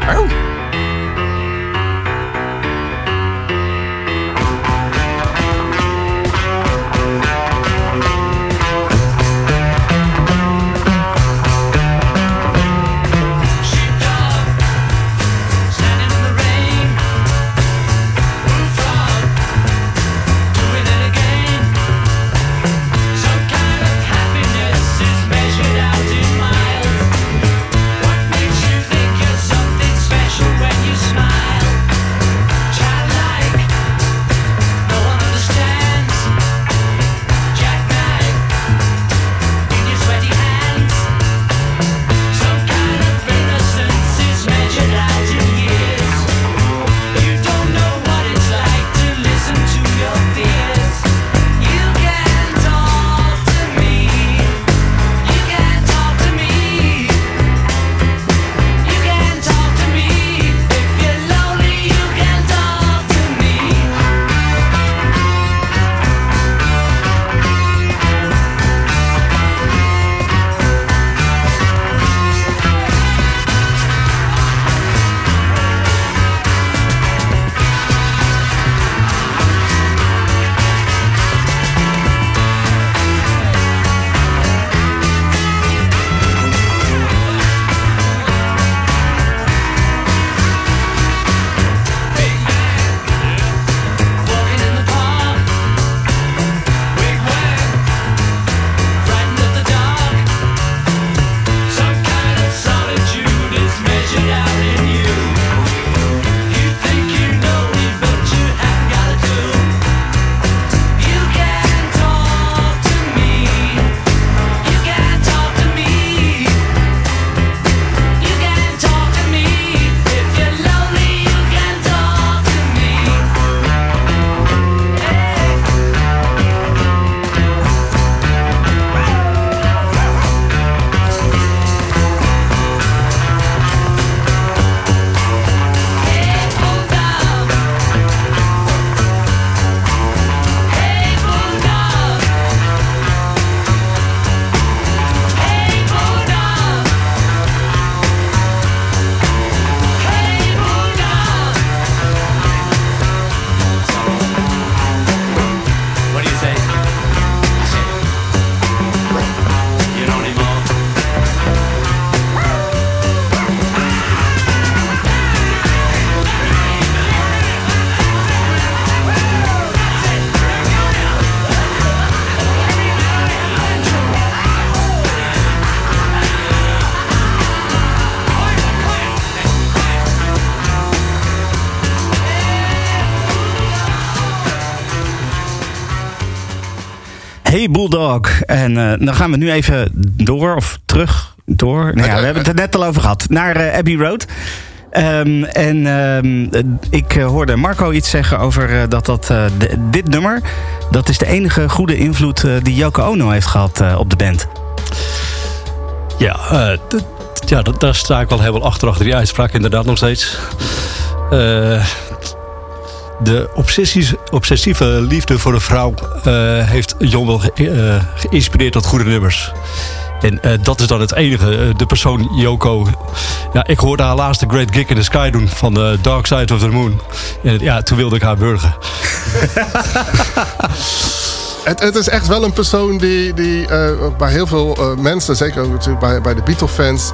Bulldog. En eh, dan gaan we nu even door of terug. Door. Nou ja, we hebben het er net al over gehad. Naar eh, Abbey Road. Ehm, en ehm, eh, ik hoorde Marco iets zeggen over dat, dat dit nummer... dat is de enige goede invloed die Yoko Ono heeft gehad eh, op de band. Ja, ja dat- daar sta ik wel helemaal achter, achter die uitspraak inderdaad nog steeds. De obsessieve liefde voor een vrouw eh, heeft John wel eh, geïnspireerd tot goede nummers. En eh, dat is dan het enige. De persoon Yoko. Ja, ik hoorde haar laatste Great Gig in the Sky doen van eh, Dark Side of the Moon. En ja, toen wilde ik haar burgen. Het, het is echt wel een persoon die, die bij heel veel mensen, zeker natuurlijk bij, bij de Beatle-fans,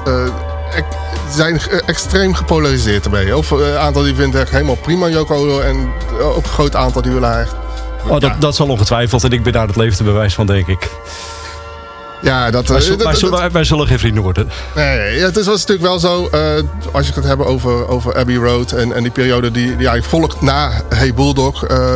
zijn extreem gepolariseerd ermee. Of een aantal die vinden echt helemaal prima Ono en ook een groot aantal die willen echt... Oh, dat, dat zal ongetwijfeld. En ik ben daar het levende bewijs van, denk ik. Ja, dat, Wij, eh, zullen- wij, zullen, wij zullen geen vrienden worden. Nee, het is, was natuurlijk wel zo, eh, als je het hebt over, over Abbey Road en, en die periode die, die eigenlijk volgt na Hey Bulldog, eh,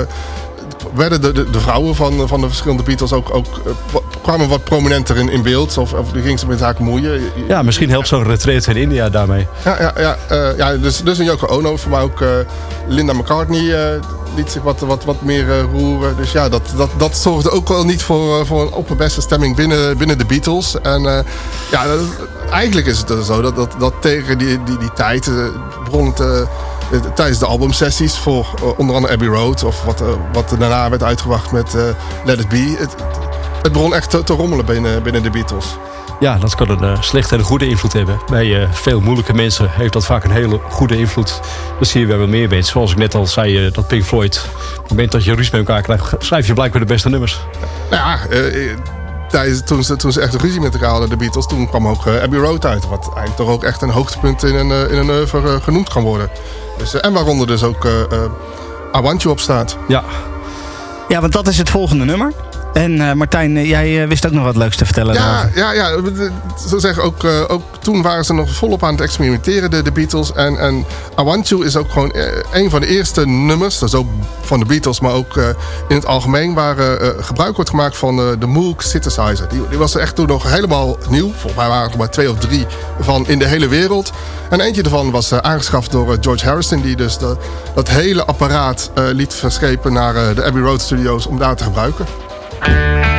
werden de, de, de vrouwen van, van de verschillende Beatles ook, ook eh, wa- kwamen wat prominenter in, in beeld. Of, of die ging ze met zaken moeien. Ja, misschien helpt zo'n retreat in India daarmee. Ja, ja, ja, eh, ja dus, dus een Yoko Ono, voor mij ook eh, Linda McCartney eh, liet zich wat, wat, wat meer eh, roeren. Dus ja, dat, dat, dat zorgde ook wel niet voor, eh, voor een opperbeste stemming binnen, binnen de Beatles. En eh, ja, dat- eigenlijk is het zo dat, dat, dat tegen die, die, die tijd eh, begon het... eh, tijdens de albumsessies voor eh, onder andere Abbey Road... of wat, eh, wat daarna werd uitgebracht met Let It Be... Het, het begon echt te, te rommelen binnen, binnen de Beatles. Ja, dat kan een slechte en een goede invloed hebben. Bij veel moeilijke mensen heeft dat vaak een hele goede invloed. Dat zie je bij wel meer mensen. Zoals ik net al zei, dat Pink Floyd... op het moment dat je ruzie met elkaar krijgt... schrijf je blijkbaar de beste nummers. Nou ja, tijdens, toen, ze, toen ze echt een ruzie met elkaar hadden, de Beatles, toen kwam ook eh, Abbey Road uit. Wat eigenlijk toch ook echt een hoogtepunt in een, eh, in een oeuvre eh, genoemd kan worden. Dus, en waaronder dus ook eh eh, I Want You op staat. Ja, Ja, want dat is het volgende nummer. En eh, Martijn, eh, jij eh, wist ook nog wat leuks te vertellen. Ja, ja, ja. Zo zeggen, ook, ook toen waren ze nog volop aan het experimenteren, de, de Beatles. En, en I Want You is ook gewoon een van de eerste nummers, dat is ook van de Beatles, maar ook in het algemeen, waar gebruik wordt gemaakt van de Moog synthesizer. Die, die was er echt toen nog helemaal nieuw. Volgens mij waren er maar twee of drie van in de hele wereld. En eentje daarvan was aangeschaft door George Harrison, die dus de- dat hele apparaat liet verschepen naar de Abbey Road Studios om daar te gebruiken. I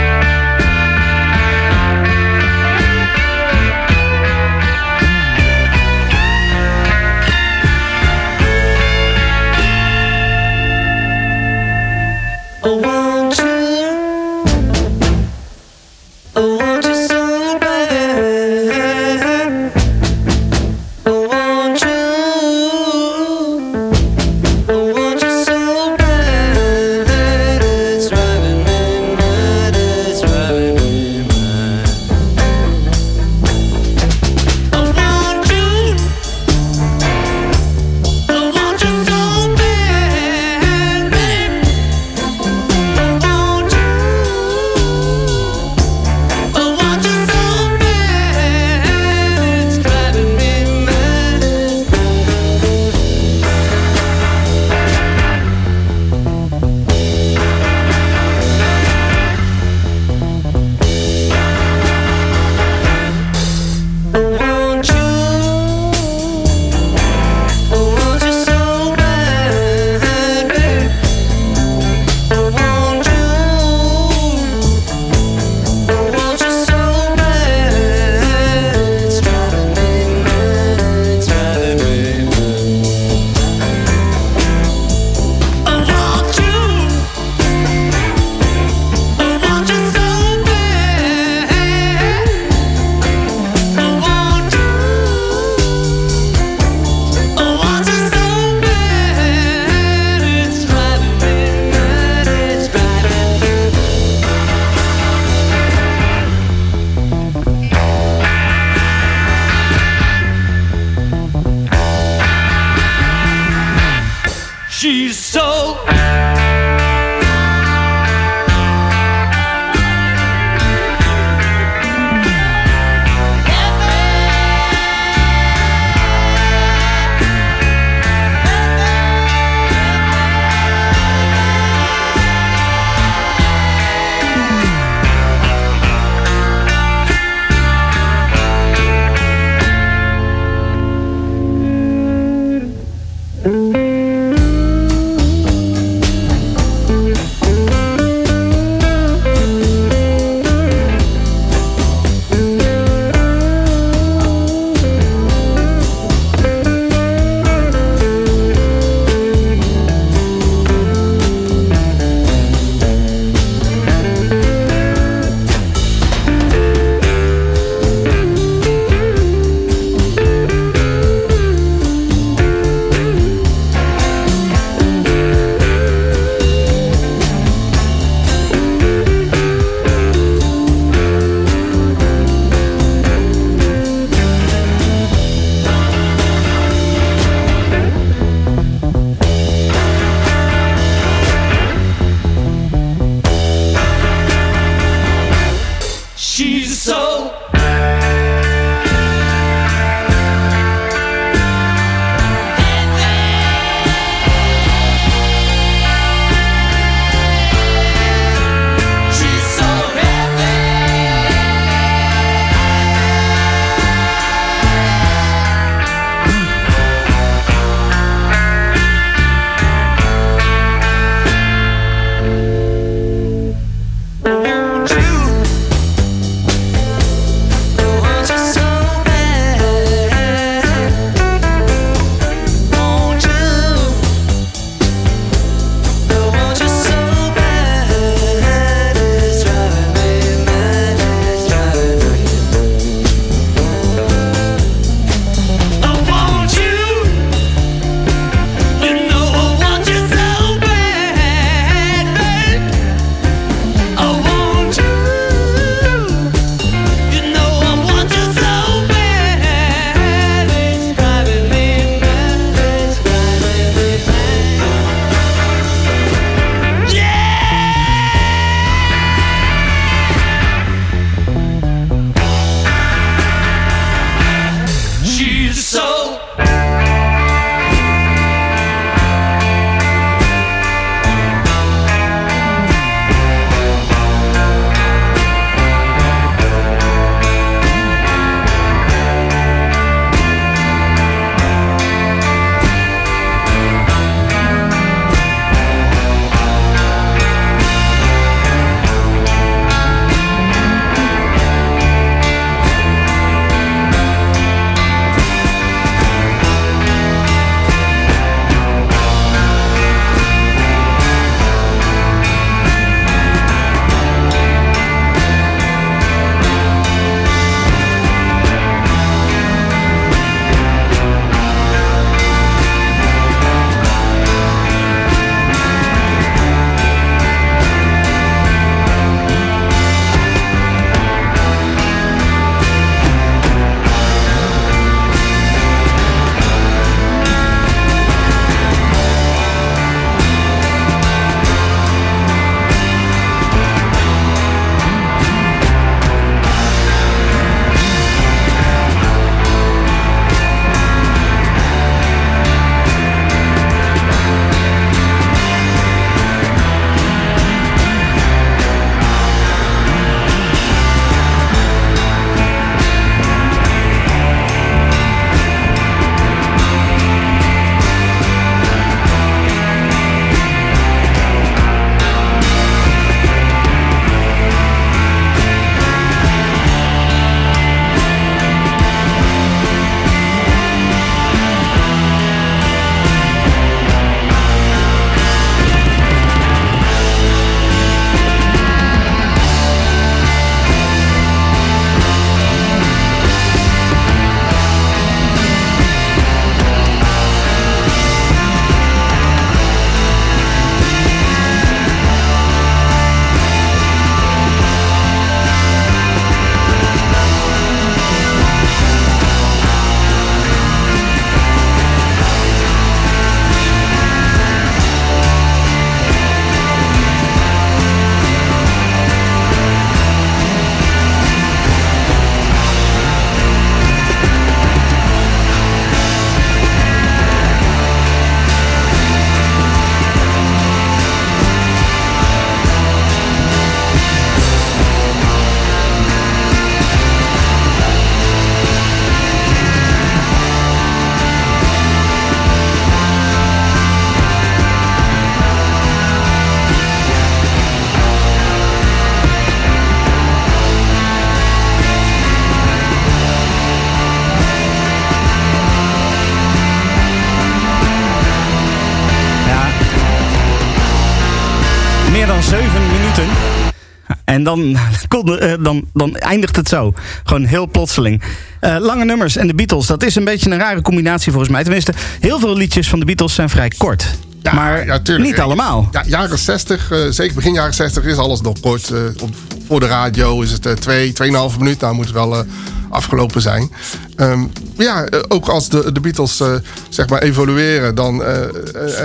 dan, kon, eh, dan, dan eindigt het zo. Gewoon heel plotseling. Eh, lange nummers en de Beatles, dat is een beetje een rare combinatie volgens mij. Tenminste, heel veel liedjes van de Beatles zijn vrij kort. Ja, maar ja, niet allemaal. Ja, jaren 60, eh, zeker begin jaren 60 is alles nog kort. Op, voor de radio is het eh, twee, 2,5 minuut. Nou moet het wel afgelopen zijn. Ehm, ja, eh, ook als de, de Beatles eh, zeg maar evolueren, dan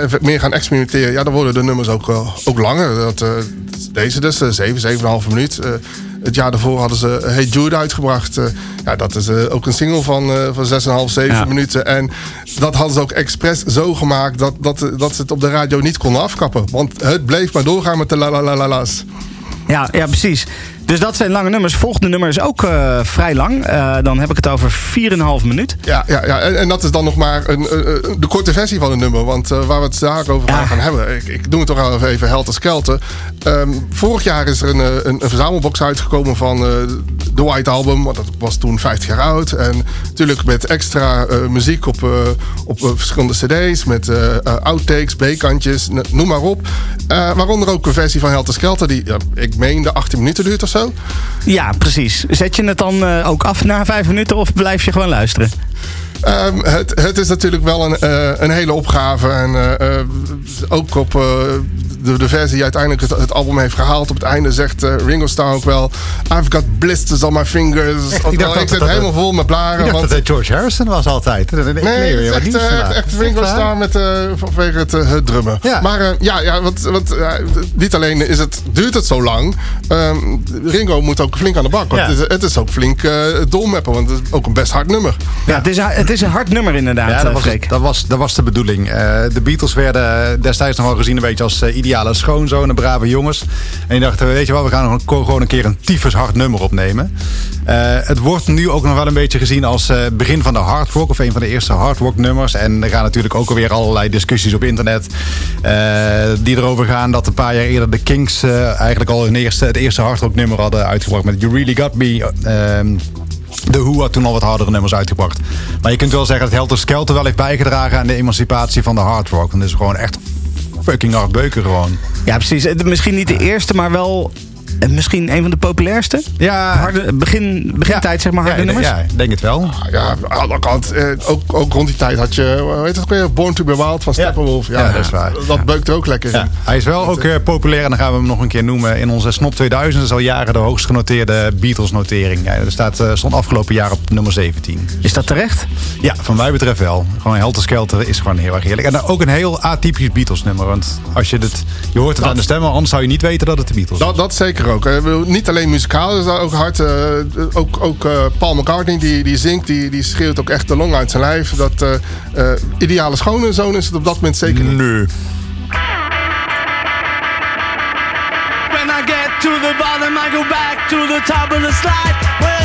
even meer gaan experimenteren. Ja, dan worden de nummers ook, ook langer. Dat, deze dus, eh, 7, 7,5 minuut. Het jaar daarvoor hadden ze Hey Jude uitgebracht. Ja, dat is ook een single van, van 6,5, 7 Ja. minuten. En dat hadden ze ook expres zo gemaakt dat, dat, dat ze het op de radio niet konden afkappen. Want het bleef maar doorgaan met de la la la la la's. Ja, ja, precies. Dus dat zijn lange nummers. Volgende nummer is ook eh, vrij lang. Eh, dan heb ik het over 4,5 minuut. Ja, ja, ja. En, en dat is dan nog maar een, eh, de korte versie van het nummer. Want waar we het daarover Ja. gaan gaan hebben. Ik, ik noem het toch wel even, Helter Skelter. Ehm, vorig jaar is er een, een, een verzamelbox uitgekomen van de White Album. Want dat was toen 50 jaar oud. En natuurlijk met extra muziek op, op verschillende cd's. Met outtakes, B-kantjes, noem maar op. Waaronder ook een versie van Helter Skelter. Die, ik meen, de 18 minuten duurt of zo. Ja, precies. Zet je het dan eh, ook af na vijf minuten of blijf je gewoon luisteren? Ehm, het, het is natuurlijk wel een, eh, een hele opgave. En eh, ook op de, de versie die uiteindelijk het, het album heeft gehaald. Op het einde zegt eh, Ringo Starr ook wel... I've got blisters on my fingers. dacht Oftewel, dat ik zit dat- helemaal vol met Ik blaren. dacht Want, dat het George Harrison was altijd. Nee, Nee, nee, het is echt, eh, echt, echt Ringo Starr met, eh, vanwege het, het drummen. Ja. Maar eh, ja, ja want, want niet alleen is het, duurt het zo lang. ehm, Ringo moet ook flink aan de bak. Want Ja. het, is, het is ook flink eh dolmappen. Want het is ook een best hard nummer. Ja, het is, een- het is een hard nummer inderdaad, Ja, dat was, dat, was, dat was de bedoeling. Eh, de Beatles werden destijds nog wel gezien een beetje als eh, ideale schoonzonen, brave jongens. En die dachten, weet je wel, we gaan gewoon een keer een tyfus hard nummer opnemen. Eh, het wordt nu ook nog wel een beetje gezien als eh, begin van de hard rock, of een van de eerste hard rock nummers. En er gaan natuurlijk ook alweer allerlei discussies op internet eh, die erover gaan dat een paar jaar eerder de Kings eigenlijk al hun eerste, het eerste hard rock nummer hadden uitgebracht met You Really Got Me. ehm, de Who had toen al wat hardere nummers uitgebracht. Maar je kunt wel zeggen dat Helter Skelter wel heeft bijgedragen aan de emancipatie van de hard rock. Want het is gewoon echt fucking hard beuken gewoon. Ja, precies. Het- Misschien niet de eerste, maar wel eh, misschien een van de populairste. Ja, Harde, begin, begintijd, zeg maar, harde ja, nummers. Ja, ik denk het wel. Ja, aan de andere kant, eh, ook, ook rond die tijd had je, hoe heet het weer? Born to be Wild van Steppenwolf. Ja, Ja, dat is waar. Dat beukt er ook lekker in. Ja, hij is wel ook eh, populair en dan gaan we hem nog een keer noemen in onze Snop 2000. Dat is al jaren de hoogst genoteerde Beatles-notering. Ja, er staat, eh, stond afgelopen jaar op nummer 17. Is dat terecht? Ja, van mij betreft wel. Gewoon Helter Skelter is gewoon heel erg heerlijk. En dan ook een heel atypisch Beatles-nummer. Want als je het, je hoort het aan de stemmen, anders zou je niet weten dat het de Beatles is. Dat, dat zeker ook. bedoel, Niet alleen muzikaal is dat ook hard. eh, ook ook eh, Paul McCartney die, die zingt, die, die schreeuwt ook echt de long uit zijn lijf. Dat eh, eh, ideale schoonzoon is het op dat moment zeker niet. Nee. When I get to the bottom, I go back to the top of the slide. Where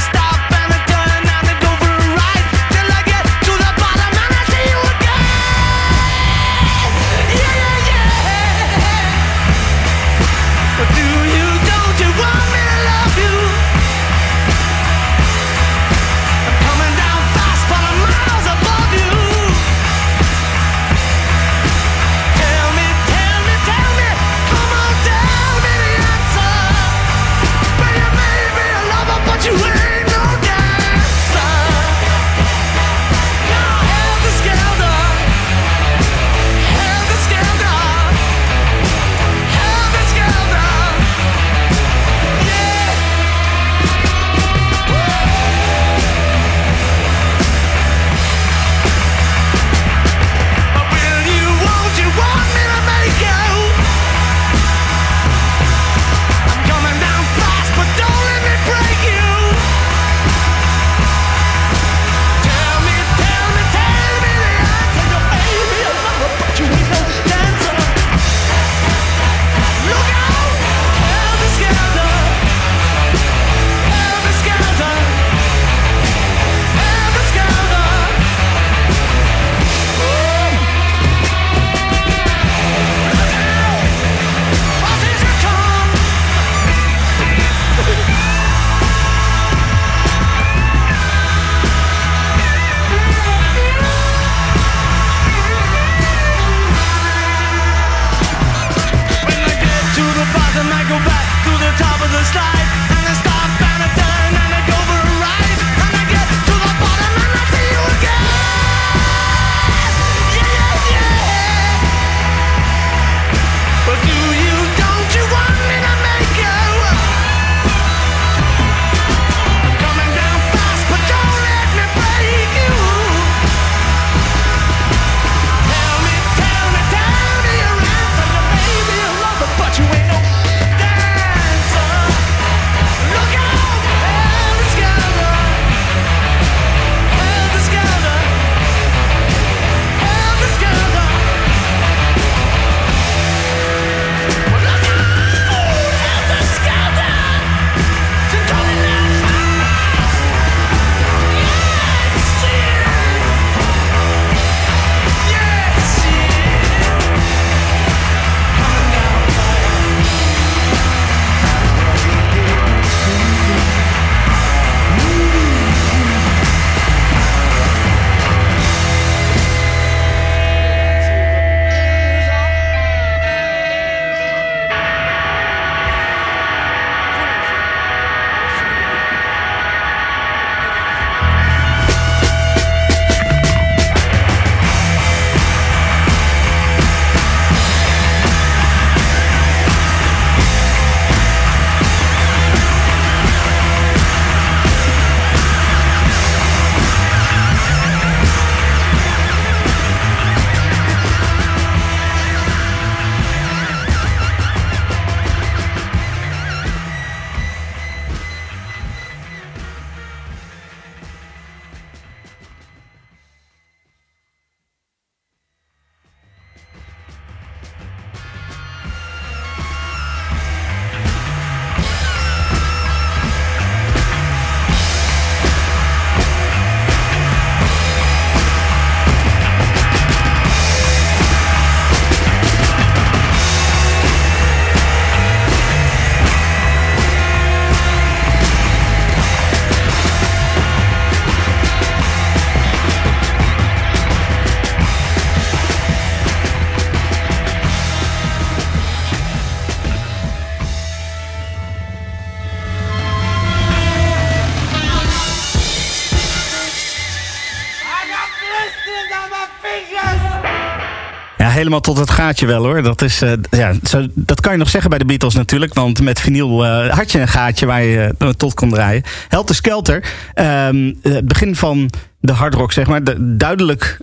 helemaal tot het gaatje wel hoor. Dat, is, eh, ja, zo, dat kan je nog zeggen bij de Beatles natuurlijk. Want met vinyl eh, had je een gaatje waar je eh, tot kon draaien. Helter Skelter. ehm, het begin van de hardrock, zeg maar. De, duidelijk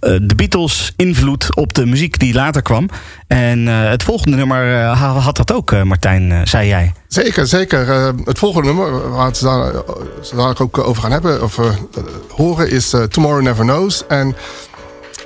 de Beatles invloed op de muziek die later kwam. En het volgende nummer ha- had dat ook, Martijn, zei jij. Zeker, zeker. Het volgende nummer waar we het ook over gaan hebben, of horen, is Tomorrow Never Knows. En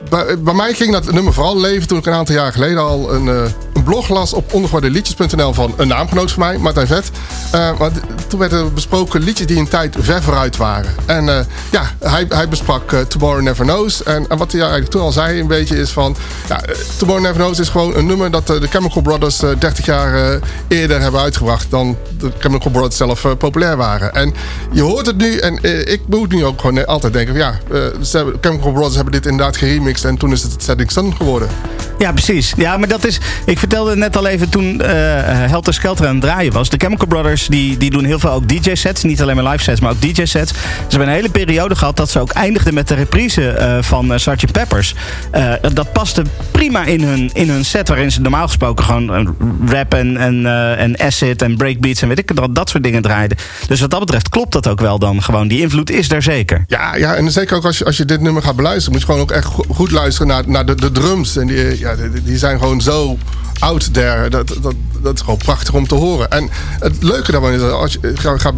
bij, bij mij ging dat nummer vooral leven toen ik een aantal jaar geleden al een, eh, een blog las op ondergewaardeliedjes.nl van een naamgenoot van mij, Martijn Vet. Eh, maar toen werden besproken liedjes die een tijd ver vooruit waren. En eh, ja, hij, hij besprak eh, Tomorrow Never Knows. En, wat hij eigenlijk toen al zei een beetje is van... Ja, eh, Tomorrow Never Knows is gewoon een nummer dat eh, de Chemical Brothers eh, 30 jaar eh, eerder hebben uitgebracht... dan de Chemical Brothers zelf eh, populair waren. En je hoort het nu en eh, ik moet nu ook gewoon altijd denken... van, ja, eh, Chemical Brothers hebben dit inderdaad en toen is het Setting Sun geworden. Ja, precies. Ja, maar dat is. Ik vertelde net al even toen eh Helter Skelter aan het draaien was. De Chemical Brothers die, die doen heel veel ook DJ-sets. Niet alleen maar live sets, maar ook DJ-sets. Ze hebben een hele periode gehad dat ze ook eindigden met de reprise eh, van uh, Sgt. Peppers. Eh, dat paste prima in hun, in hun set, waarin ze normaal gesproken gewoon eh, rap en, en, eh, en acid en breakbeats en weet ik dat, dat soort dingen draaiden. Dus wat dat betreft klopt dat ook wel dan gewoon. Die invloed is daar zeker. Ja, ja, en zeker ook als je, als je dit nummer gaat beluisteren... moet je gewoon ook echt goed luisteren naar, naar de, de drums. En die, ja, die, die zijn gewoon zo out there. Dat, dat, dat is gewoon prachtig om te horen. En het leuke daarvan is, dat als je, ga- ga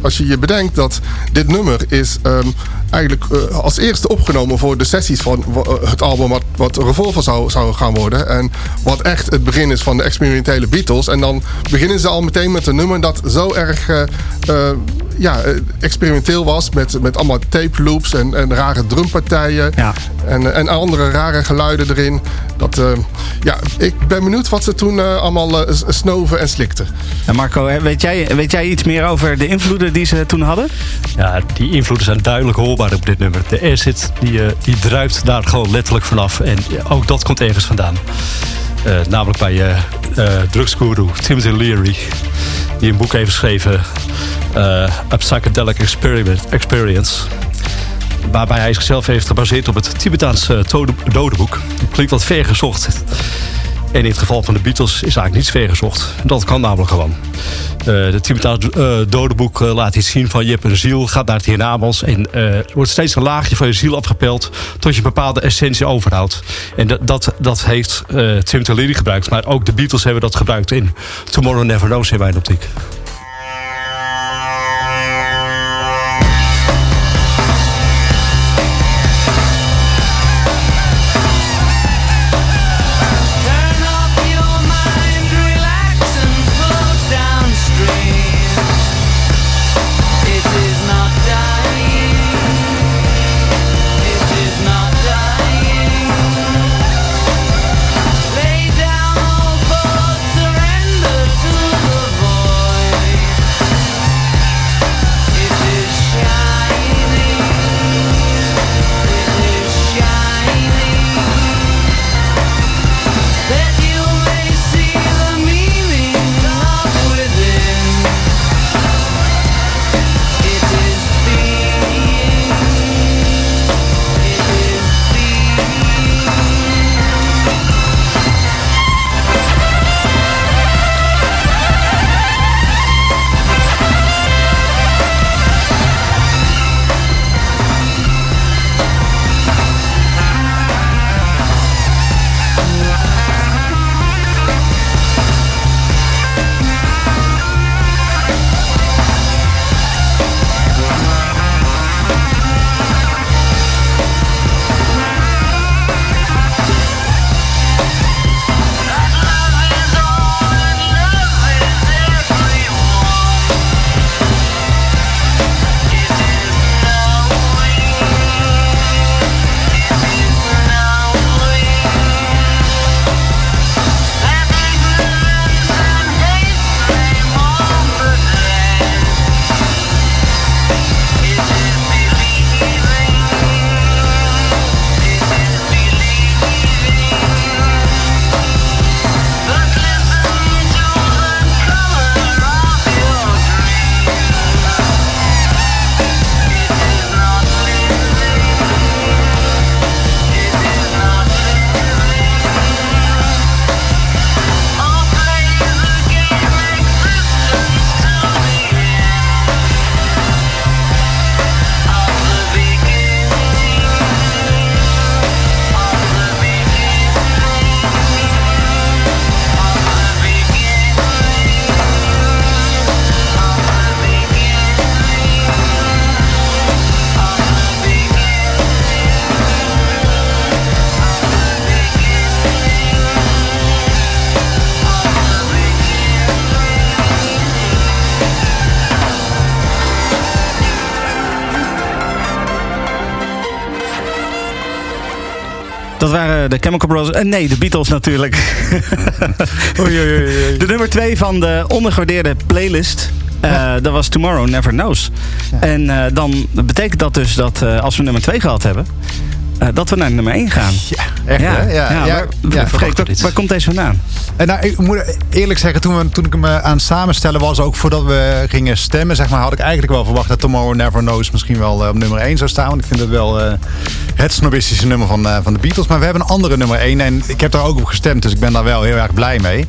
als je je bedenkt dat dit nummer is... ehm, eigenlijk eh, als eerste opgenomen voor de sessies van eh, het album... wat, wat Revolver zou, zou gaan worden. En wat echt het begin is van de experimentele Beatles. En dan beginnen ze al meteen met een nummer dat zo erg... eh, ja, experimenteel was met, met allemaal tape loops en, en rare drumpartijen. Ja. En, en andere rare geluiden erin. Dat, ja, ik ben benieuwd wat ze toen eh, allemaal eh, s- snoven en slikten. En Marco, hè, weet jij, weet jij iets meer over de invloeden die ze toen hadden? Ja, die invloeden zijn duidelijk hoorbaar op dit nummer. De acid die, eh, die druipt daar gewoon letterlijk vanaf. En ook dat komt ergens vandaan. Eh, namelijk bij eh eh drugsguru Timothy Leary. Die een boek heeft geschreven. eh, A Psychedelic Experiment, Experience. Waarbij hij zichzelf heeft gebaseerd op het Tibetaanse eh, dode- dodenboek. Klinkt wat ver gezocht. En in het geval van de Beatles is eigenlijk niets ver gezocht. Dat kan namelijk gewoon. Eh de Tibetaanse eh, dodenboek eh, laat iets zien van je hebt een ziel, gaat naar het hiernamaals. En er wordt steeds een laagje van je ziel afgepeld tot je een bepaalde essentie overhoudt. En dat, dat, heeft Tim Leary gebruikt. Maar ook de Beatles hebben dat gebruikt in Tomorrow Never Knows in mijn optiek. De Chemical Brothers. En nee, de Beatles natuurlijk. De nummer twee van de ondergewaardeerde playlist. eh, dat was Tomorrow Never Knows. En eh, dan betekent dat dus dat eh, als we nummer twee gehad hebben... eh, dat we naar nummer één gaan. Ja, echt hè? Ja, ja, waar, ja, waar, waar komt deze vandaan? En nou, ik moet eerlijk zeggen, toen, we, toen ik hem eh, aan het samenstellen was, ook voordat we gingen stemmen, zeg maar, had ik eigenlijk wel verwacht dat Tomorrow Never Knows misschien wel eh, op nummer 1 zou staan. Want ik vind het wel eh, het snobistische nummer van, eh, van de Beatles. Maar we hebben een andere nummer 1 en ik heb daar ook op gestemd, dus ik ben daar wel heel erg blij mee.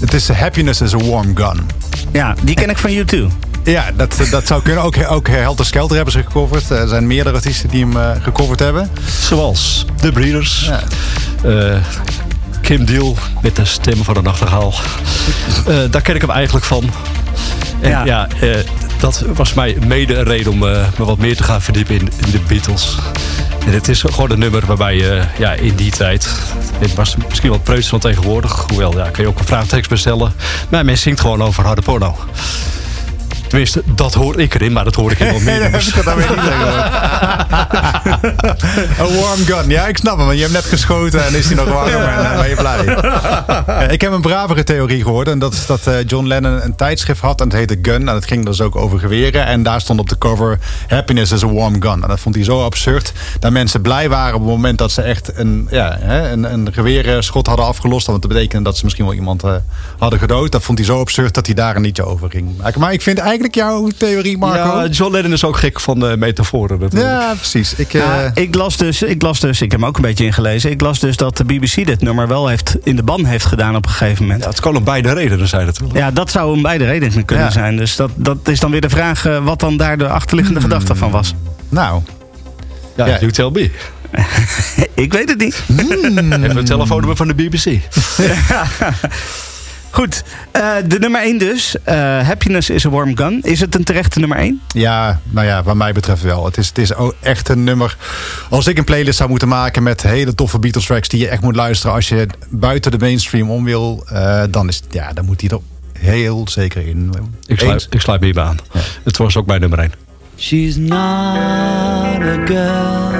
Het is Happiness is a Warm Gun. Ja, die ken ik van U2. Ja, dat, dat zou kunnen. Ook, ook Helter Skelter hebben ze gecoverd. Er zijn meerdere artiesten die hem eh, gecoverd hebben. Zoals de Breeders. Ja. Eh, Kim Deal met de stem van de nachtegaal. Eh, daar ken ik hem eigenlijk van. En Ja. ja, eh, dat was mij mede een reden om eh, me wat meer te gaan verdiepen in, in de Beatles. En het is gewoon een nummer waarbij je ja, in die tijd... Het was misschien wat preuts van tegenwoordig. Hoewel, ja, kan je ook een vraagtekst bestellen. Maar men zingt gewoon over harde porno. Tenminste, dat hoor ik erin, maar dat hoor ik wel meer nummers. dat weet ik niet zeggen. Een warm gun. Ja, ik snap hem. Want je hebt net geschoten en is hij nog warm en dan ben je blij. Ik heb een bravere theorie gehoord. En dat is dat eh, John Lennon een tijdschrift had. En het heette Gun. En dat ging dus ook over geweren. En daar stond op de cover... Happiness is a warm gun. En dat vond hij zo absurd. Dat mensen blij waren op het moment dat ze echt een, ja, hè, een, een geweerschot hadden afgelost. Want dat betekende dat ze misschien wel iemand eh, hadden gedood. Dat vond hij zo absurd dat hij daar een liedje over ging maken. Maar ik vind eigenlijk jouw theorie, Marco... Ja, John Lennon is ook gek van de metaforen natuurlijk. Ja, precies. Ik, eh, Ja, ik las dus, ik las dus, ik heb hem ook een beetje ingelezen. Ik las dus dat de BBC dit nummer wel heeft in de ban heeft gedaan op een gegeven moment. Ja, het kan om beide redenen zijn natuurlijk. Ja, dat zou om beide redenen kunnen Ja. zijn. Dus dat, dat is dan weer de vraag eh, wat dan daar de achterliggende gedachte van was. nou, Ja, Ja. you tell me. ik weet het niet. Hebben we het telefoonnummer van de BBC? Goed, eh, de nummer 1 dus. Eh, Happiness is a warm gun. Is het een terechte nummer 1? ja, nou ja, wat mij betreft wel. Het is, het is ook echt een nummer. Als ik een playlist zou moeten maken met hele toffe Beatles tracks die je echt moet luisteren als je buiten de mainstream om wil, eh, dan is ja, dan moet die er heel zeker in. Ik sluit, ik sluit me hierbij aan. Het was ook mijn nummer 1. She's not a girl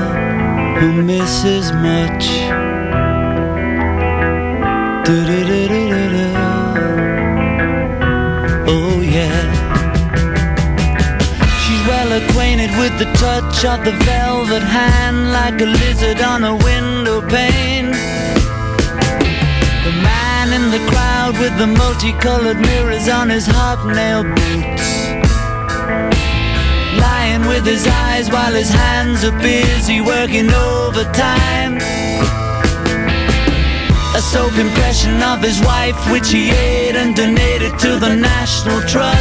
who misses much. With the touch of the velvet hand, like a lizard on a window pane. The man in the crowd with the multicolored mirrors on his hobnail boots lying with his eyes while his hands are busy working overtime. A soap impression of his wife, which he ate and donated to the National Trust.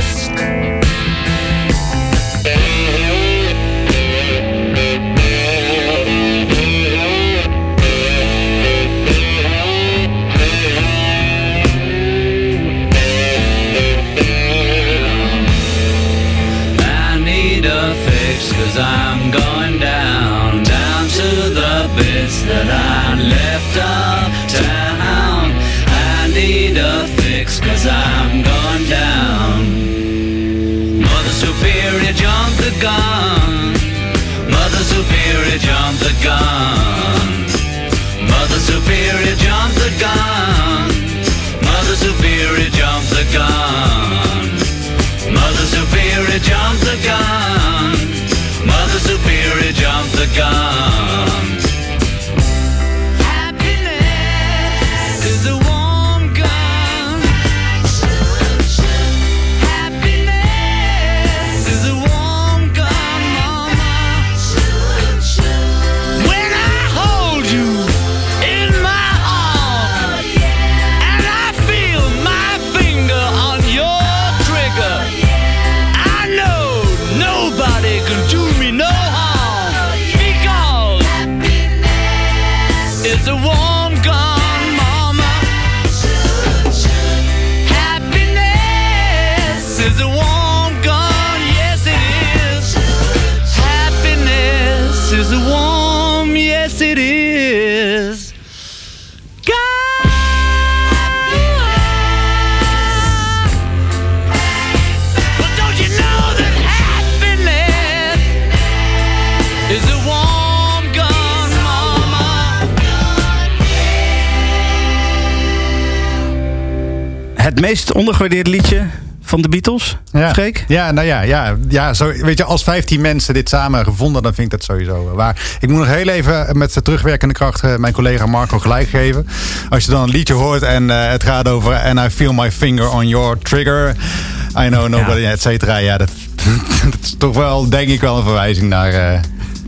Superior, jump the gun. Mother Superior, jump the gun. Mother Superior, jump the gun. Mother Superior, jump the gun. Mother Superior, jump the gun. Ondergewaardeerde liedje van de Beatles, Ja. Freek? Ja, nou ja, ja, ja zo, weet je, als 15 mensen dit samen gevonden, dan vind ik dat sowieso waar. Ik moet nog heel even met de terugwerkende kracht eh, mijn collega Marco gelijk geven. Als je dan een liedje hoort en eh, het gaat over And I feel my finger on your trigger. I know nobody, et cetera. Ja, dat, dat is toch wel, denk ik wel, een verwijzing naar eh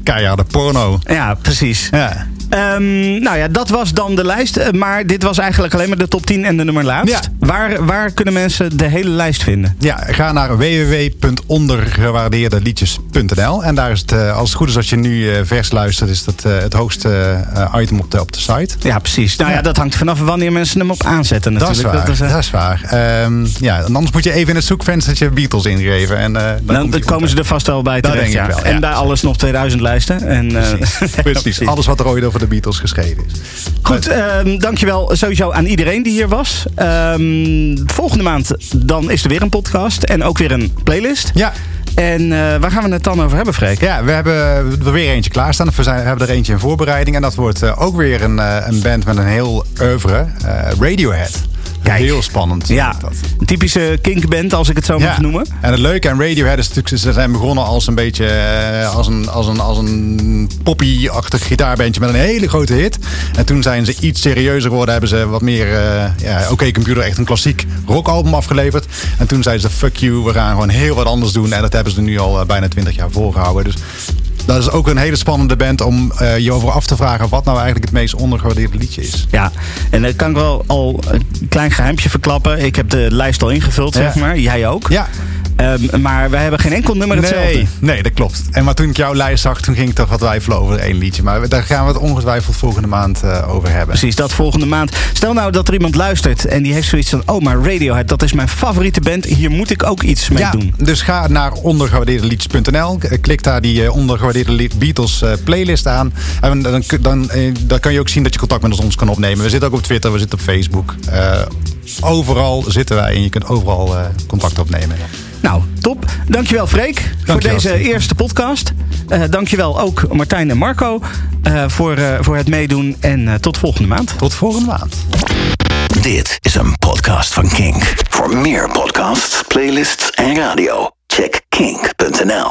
keiharde porno. Ja, precies. Ja. Ehm, nou ja, dat was dan de lijst. Maar dit was eigenlijk alleen maar de top 10 en de nummer laatst. Ja. Waar, waar kunnen mensen de hele lijst vinden? Ja, ga naar www.ondergewaardeerdeliedjes.nl En daar is het, eh, als het goed is als je nu eh, vers luistert, is dat eh, het hoogste item op de, op de site. Ja, precies. Nou ja, Ja. dat hangt vanaf wanneer mensen hem op aanzetten Dat is natuurlijk. waar. Dat is, waar. Ehm, ja, en anders moet je even in het zoekvenstertje Beatles ingeven. En, dan komen ze er vast wel bij terecht. denk ik ja. wel, En bij alles nog 2000 lijsten. En. Precies. Alles wat er ooit over de Beatles geschreven is. Goed, ehm, dankjewel sowieso aan iedereen die hier was. Ehm, volgende maand dan is er weer een podcast en ook weer een playlist. Ja. En eh, waar gaan we het dan over hebben, Freek? Ja, we hebben er weer eentje klaarstaan. We zijn- hebben er eentje in voorbereiding. En dat wordt eh, ook weer een, eh, een band met een heel oeuvre. Radiohead. Kijk. Heel spannend. Ja, Dat. een typische kinkband als ik het zo mag noemen. En het leuke aan Radiohead is natuurlijk, ze zijn begonnen als een beetje eh, als een, als een, als een poppy-achtig gitaarbandje met een hele grote hit. En toen zijn ze iets serieuzer geworden, hebben ze wat meer, eh, ja, oké computer, echt een klassiek rockalbum afgeleverd. En toen zeiden ze, fuck you, we gaan gewoon heel wat anders doen. En dat hebben ze nu al eh, bijna 20 jaar volgehouden. Dus dat is ook een hele spannende band om eh, je over af te vragen wat nou eigenlijk het meest ondergewaardeerde liedje is. Ja, en dan kan ik wel al een klein geheimtje verklappen. Ik heb de lijst al ingevuld, Ja. zeg maar. Jij ook. Ja. Ehm, maar wij hebben geen enkel nummer hetzelfde. Nee, nee, dat klopt. En maar toen ik jouw lijst zag, toen ging ik toch wat twijfelen over één liedje. Maar daar gaan we het ongetwijfeld volgende maand eh, over hebben. Precies, dat volgende maand. Stel nou dat er iemand luistert en die heeft zoiets van... oh, maar Radiohead, dat is mijn favoriete band. Hier moet ik ook iets mee ja, doen. dus ga naar ondergewaardeerdeliedjes.nl. K- Klik daar die eh, ondergewaardeerde Beatles eh, playlist aan. En dan, dan, dan, eh, kan je ook zien dat je contact met ons kan opnemen. We zitten ook op Twitter, we zitten op Facebook. Eh, overal zitten wij en je kunt overal eh, contact opnemen. Nou, top. Dankjewel Freek voor deze eerste podcast. Eh dankjewel ook Martijn en Marco eh, voor, eh, voor het meedoen. En eh, tot volgende maand. Tot volgende maand. Dit is een podcast van Kink. Voor meer podcasts, playlists en radio, check kink.nl.